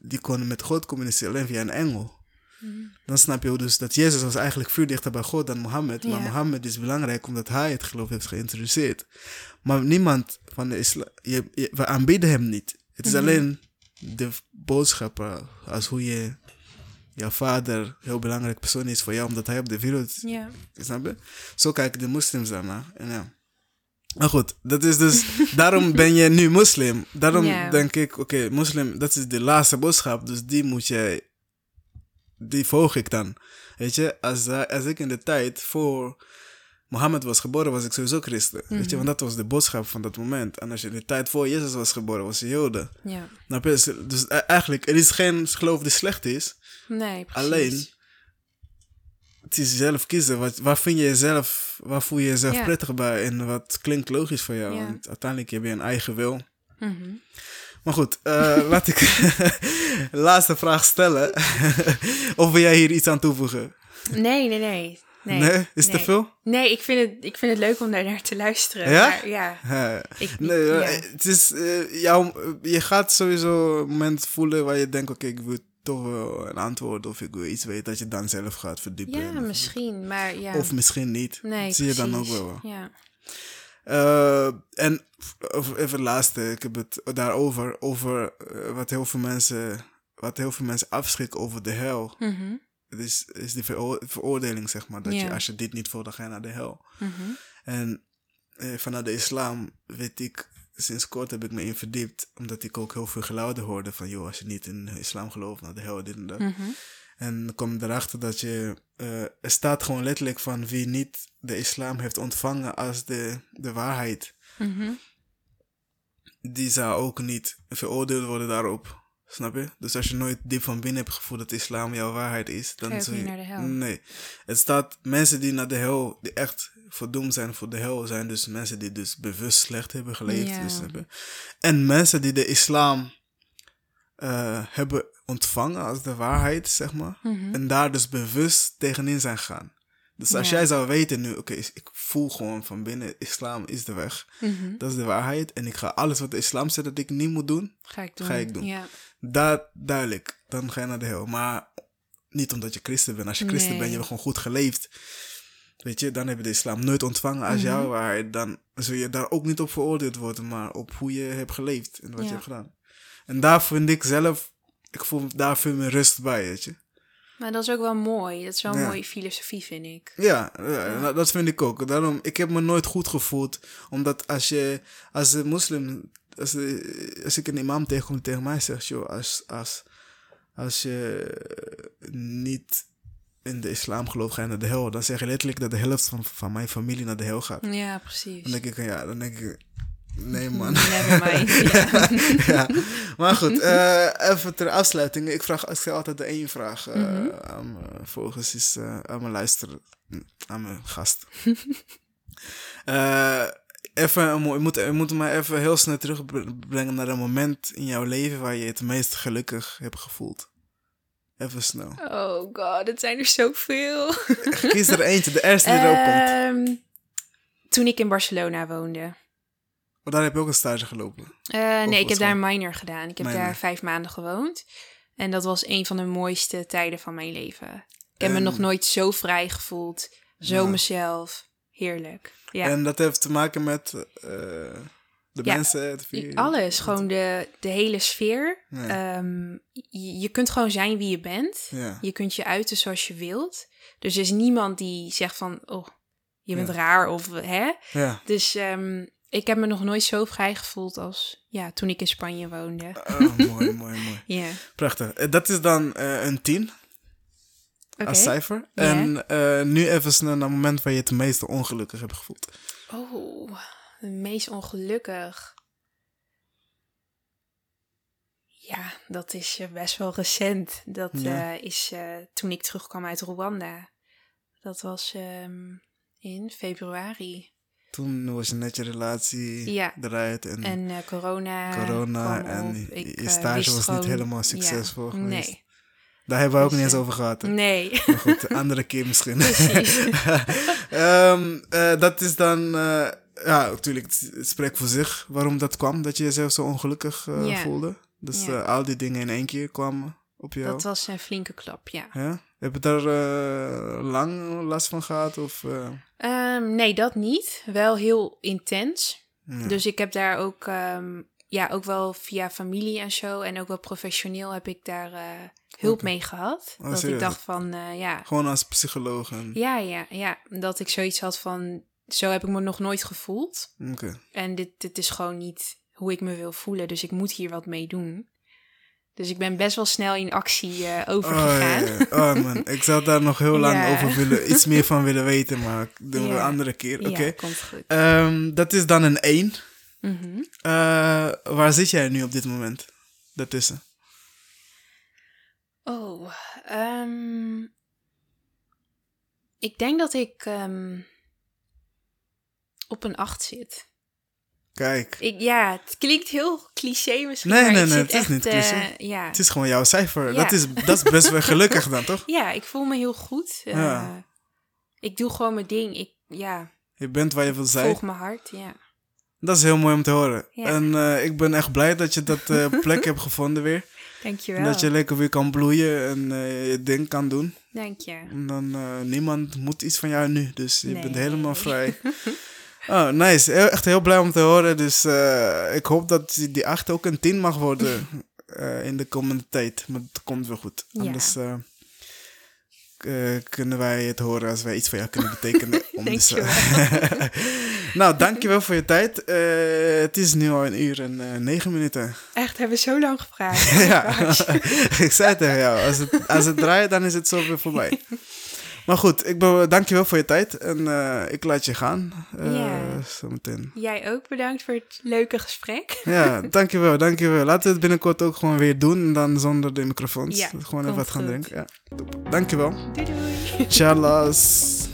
die konden met God communiceren alleen via een engel. Mhm. Dan snap je dus dat Jezus was eigenlijk veel dichter bij God dan Mohammed. Maar. Mohammed is belangrijk omdat hij het geloof heeft geïntroduceerd. Maar niemand van de islam, je, je- we aanbieden hem niet. Het is Mhm. alleen de boodschap eh, als hoe je, jouw vader een heel belangrijk persoon is voor jou, omdat hij op de wereld Ja. Snap je? Zo kijken de moslims daarna. En ja. Maar goed, dat is dus... [LAUGHS] daarom ben je nu moslim. Daarom Ja. denk ik, oké, moslim, dat is de laatste boodschap. Dus die moet jij... Die volg ik dan. Weet je, als, hij- als ik in de tijd voor Mohammed was geboren, was ik sowieso christen. Weet je, Mhm. want dat was de boodschap van dat moment. En als je in de tijd voor Jezus was geboren, was je joden. Ja. Je? Dus, dus eigenlijk, er is geen geloof die slecht is. Nee, precies. Alleen, het is zelf kiezen. Wat, waar vind je jezelf, waar voel je jezelf Ja. prettig bij en wat klinkt logisch voor jou? Ja. Want uiteindelijk heb je een eigen wil. Mhm. Maar goed, eh, [LAUGHS] laat ik de [LAUGHS] laatste vraag stellen. [LAUGHS] of wil jij hier iets aan toevoegen? Nee, nee, nee. Nee, Nee? Is het te veel? Nee, ik vind, het, ik vind het leuk om daar naar te luisteren. Ja? Maar, ja. [LAUGHS] Eh, Ik, nee, ja. eh, het is, eh, jouw, je gaat sowieso een moment voelen waar je denkt, oké, ik wil toch wel een antwoord of ik wil iets weten dat je dan zelf gaat verdiepen. ja, misschien, maar ja. Of misschien niet. nee, zie je dan ook wel. Ja. Eh, en even het laatste, ik heb het daarover, over eh, wat heel veel mensen, wat heel veel mensen afschrikken over de hel. Mhm, Het is, is die veroor- veroordeling, zeg maar, dat je als je dit niet voelt, dan ga je naar de hel. mhm. En eh, vanuit de islam weet ik, sinds kort heb ik me in verdiept, omdat ik ook heel veel geluiden hoorde van, joh, als je niet in de islam gelooft, naar de hel, dit en dat. Mhm. En dan kom je erachter dat je, eh, er staat gewoon letterlijk van wie niet de islam heeft ontvangen als de, de waarheid Mhm. die zou ook niet veroordeeld worden daarop. Snap je? Dus als je nooit diep van binnen hebt gevoeld dat islam jouw waarheid is, dan je niet naar de hel. Nee. Het staat mensen die naar de hel, die echt verdoemd zijn voor de hel, zijn dus mensen die dus bewust slecht hebben geleefd. Ja. Dus, je? en mensen die de islam eh, hebben ontvangen als de waarheid, zeg maar. Mhm. En daar dus bewust tegenin zijn gegaan. Dus als Ja. jij zou weten nu, oké, ik voel gewoon van binnen, islam is de weg. Mhm. Dat is de waarheid. En ik ga alles wat de islam zegt dat ik niet moet doen, Ga ik doen. Ga ik doen. Ja. Daar, duidelijk, dan ga je naar de hel. Maar niet omdat je christen bent. Als je christen Nee. bent, je hebt gewoon goed geleefd. Weet je, dan heb je de islam nooit ontvangen als jouw waarheid. Dan zul je daar ook niet op veroordeeld worden, maar op hoe je hebt geleefd en wat Ja. je hebt gedaan. En daar vind ik zelf, ik voel daar veel meer rust bij, weet je. Maar dat is ook wel mooi. Dat is wel een Ja. mooie filosofie, vind ik. Ja, ja, dat- dat vind ik ook. Daarom, ik heb me nooit goed gevoeld. Omdat als je, als een moslim, als, als ik een imam tegenkom die tegen mij zegt, joh, als, als, als je niet in de islam gelooft, ga je naar de hel. Dan zeg je letterlijk dat de helft van, van mijn familie naar de hel gaat. Ja, precies. Dan denk ik, ja, dan denk ik, nee man. [LAUGHS] Never mind. [LAUGHS] Ja. ja. Maar goed, eh, even ter afsluiting. Ik, vraag, ik stel altijd de één vraag eh, Mhm. aan mijn volgers, is eh, aan mijn luister, aan mijn gast. [LAUGHS] Even, je moet, je moet mij even heel snel terugbrengen naar een moment in jouw leven waar je het meest gelukkig hebt gevoeld. Even snel. Oh god, het zijn er zoveel. [LAUGHS] Kies er eentje, de eerste die erop komt. Ehm, toen ik in Barcelona woonde. Oh, daar heb je ook een stage gelopen. Eh, nee, ik heb daar een minor gedaan. Ik heb Minor. daar vijf maanden gewoond. En dat was een van de mooiste tijden van mijn leven. Ik heb me nog nooit zo vrij gevoeld. Zo Ja. mezelf. Heerlijk. Ja. En dat heeft te maken met eh, de Ja, mensen. het vier- Alles, gewoon de, de hele sfeer. Ja. Ehm, je, je kunt gewoon zijn wie je bent. Ja. Je kunt je uiten zoals je wilt. Dus er is niemand die zegt van, oh, je bent Ja. raar of hè. ja. Dus ehm, ik heb me nog nooit zo vrij gevoeld als ja, toen ik in Spanje woonde. Oh, mooi, mooi, mooi. [LAUGHS] Ja, Prachtig. Eh, Dat is dan eh, een 10 oké. als cijfer. En eh, nu even naar het moment waar je het meeste ongelukkig hebt gevoeld. Oh, het meest ongelukkig. Ja, dat is eh, best wel recent. Dat Ja. eh, is toen ik terugkwam uit Rwanda. Dat was ehm, in februari. Toen was je net je relatie Ja. eruit en, En corona. corona en op. je- Ik, stage was niet helemaal ja, succesvol geweest. Nee. Daar hebben we ook niet eens over gehad. hè. Nee. Maar goed, andere keer misschien. [LAUGHS] Ehm, eh, dat is dan, eh, ja, natuurlijk, het spreekt voor zich waarom dat kwam, dat je jezelf zo ongelukkig eh, voelde. Dus eh, al die dingen in één keer kwamen op jou. Dat was een flinke klap, ja. Ja? Heb je daar lang last van gehad? Of, eh, Ehm, nee, dat niet. Wel heel intens. ja. Dus ik heb daar ook, ehm, ja, ook wel via familie en zo en ook wel professioneel heb ik daar eh, hulp mee gehad. Oh, dat serieus? ik dacht van, eh, ja, Gewoon als psycholoog. En... ja, ja, ja. Dat ik zoiets had van, zo heb ik me nog nooit gevoeld. Oké. En dit, dit is gewoon niet hoe ik me wil voelen. Dus ik moet hier wat mee doen. Dus ik ben best wel snel in actie eh, Oh, ja, overgegaan. ja. oh man, ik zou daar nog heel [LAUGHS] lang Ja. over willen, iets meer van willen weten, maar [LAUGHS] doen we een andere keer. Oké. Komt goed. Ehm, dat is dan een 1. Mhm. waar zit jij nu op dit moment? Daartussen. Oh, ehm, ik denk dat ik ehm, op een 8 zit. Kijk, Ik, ja, het klinkt heel cliché misschien. Nee, maar nee, nee, het is echt, niet eh, cliché. ja. het is gewoon jouw cijfer. Ja. Dat, is, dat is best wel [LAUGHS] gelukkig dan, toch? ja, ik voel me heel goed. Eh, Ja. Ik doe gewoon mijn ding. Ik ja, Je bent waar je wil zijn. volg mijn hart. Ja. Dat is heel mooi om te horen. Ja. En eh, ik ben echt blij dat je dat eh, [LAUGHS] plek hebt gevonden weer. Dankjewel. Dat je lekker weer kan bloeien en eh, je ding kan doen. Dank je. En dan, niemand moet iets van jou nu. Dus je bent helemaal vrij. [LAUGHS] Oh, nice. Heel, echt heel blij om te horen. Dus ik hoop dat die- die 8 ook een 10 mag worden [LAUGHS] in de komende tijd. Maar het komt wel goed. Ja. Anders eh, kunnen wij het horen als wij iets voor jou kunnen [LAUGHS] betekenen. om eh, [LAUGHS] nou, dankjewel voor je tijd. Eh, het is nu al een uur en eh, negen minuten. Echt, hebben we zo lang gevraagd. [LAUGHS] ja, ik zei tegen jou, als het, als het draait, dan is het zo weer voorbij. Maar goed, ik ben, dankjewel voor je tijd en eh, ik laat je gaan. Uh, Ja. Zometeen. Jij ook bedankt voor het leuke gesprek. Ja, [LAUGHS] dankjewel, dankjewel. Laten we het binnenkort ook gewoon weer doen. En dan zonder de microfoons. Ja, gewoon even wat gaan goed. drinken. Ja. Dankjewel. Doei doei. Tjallas.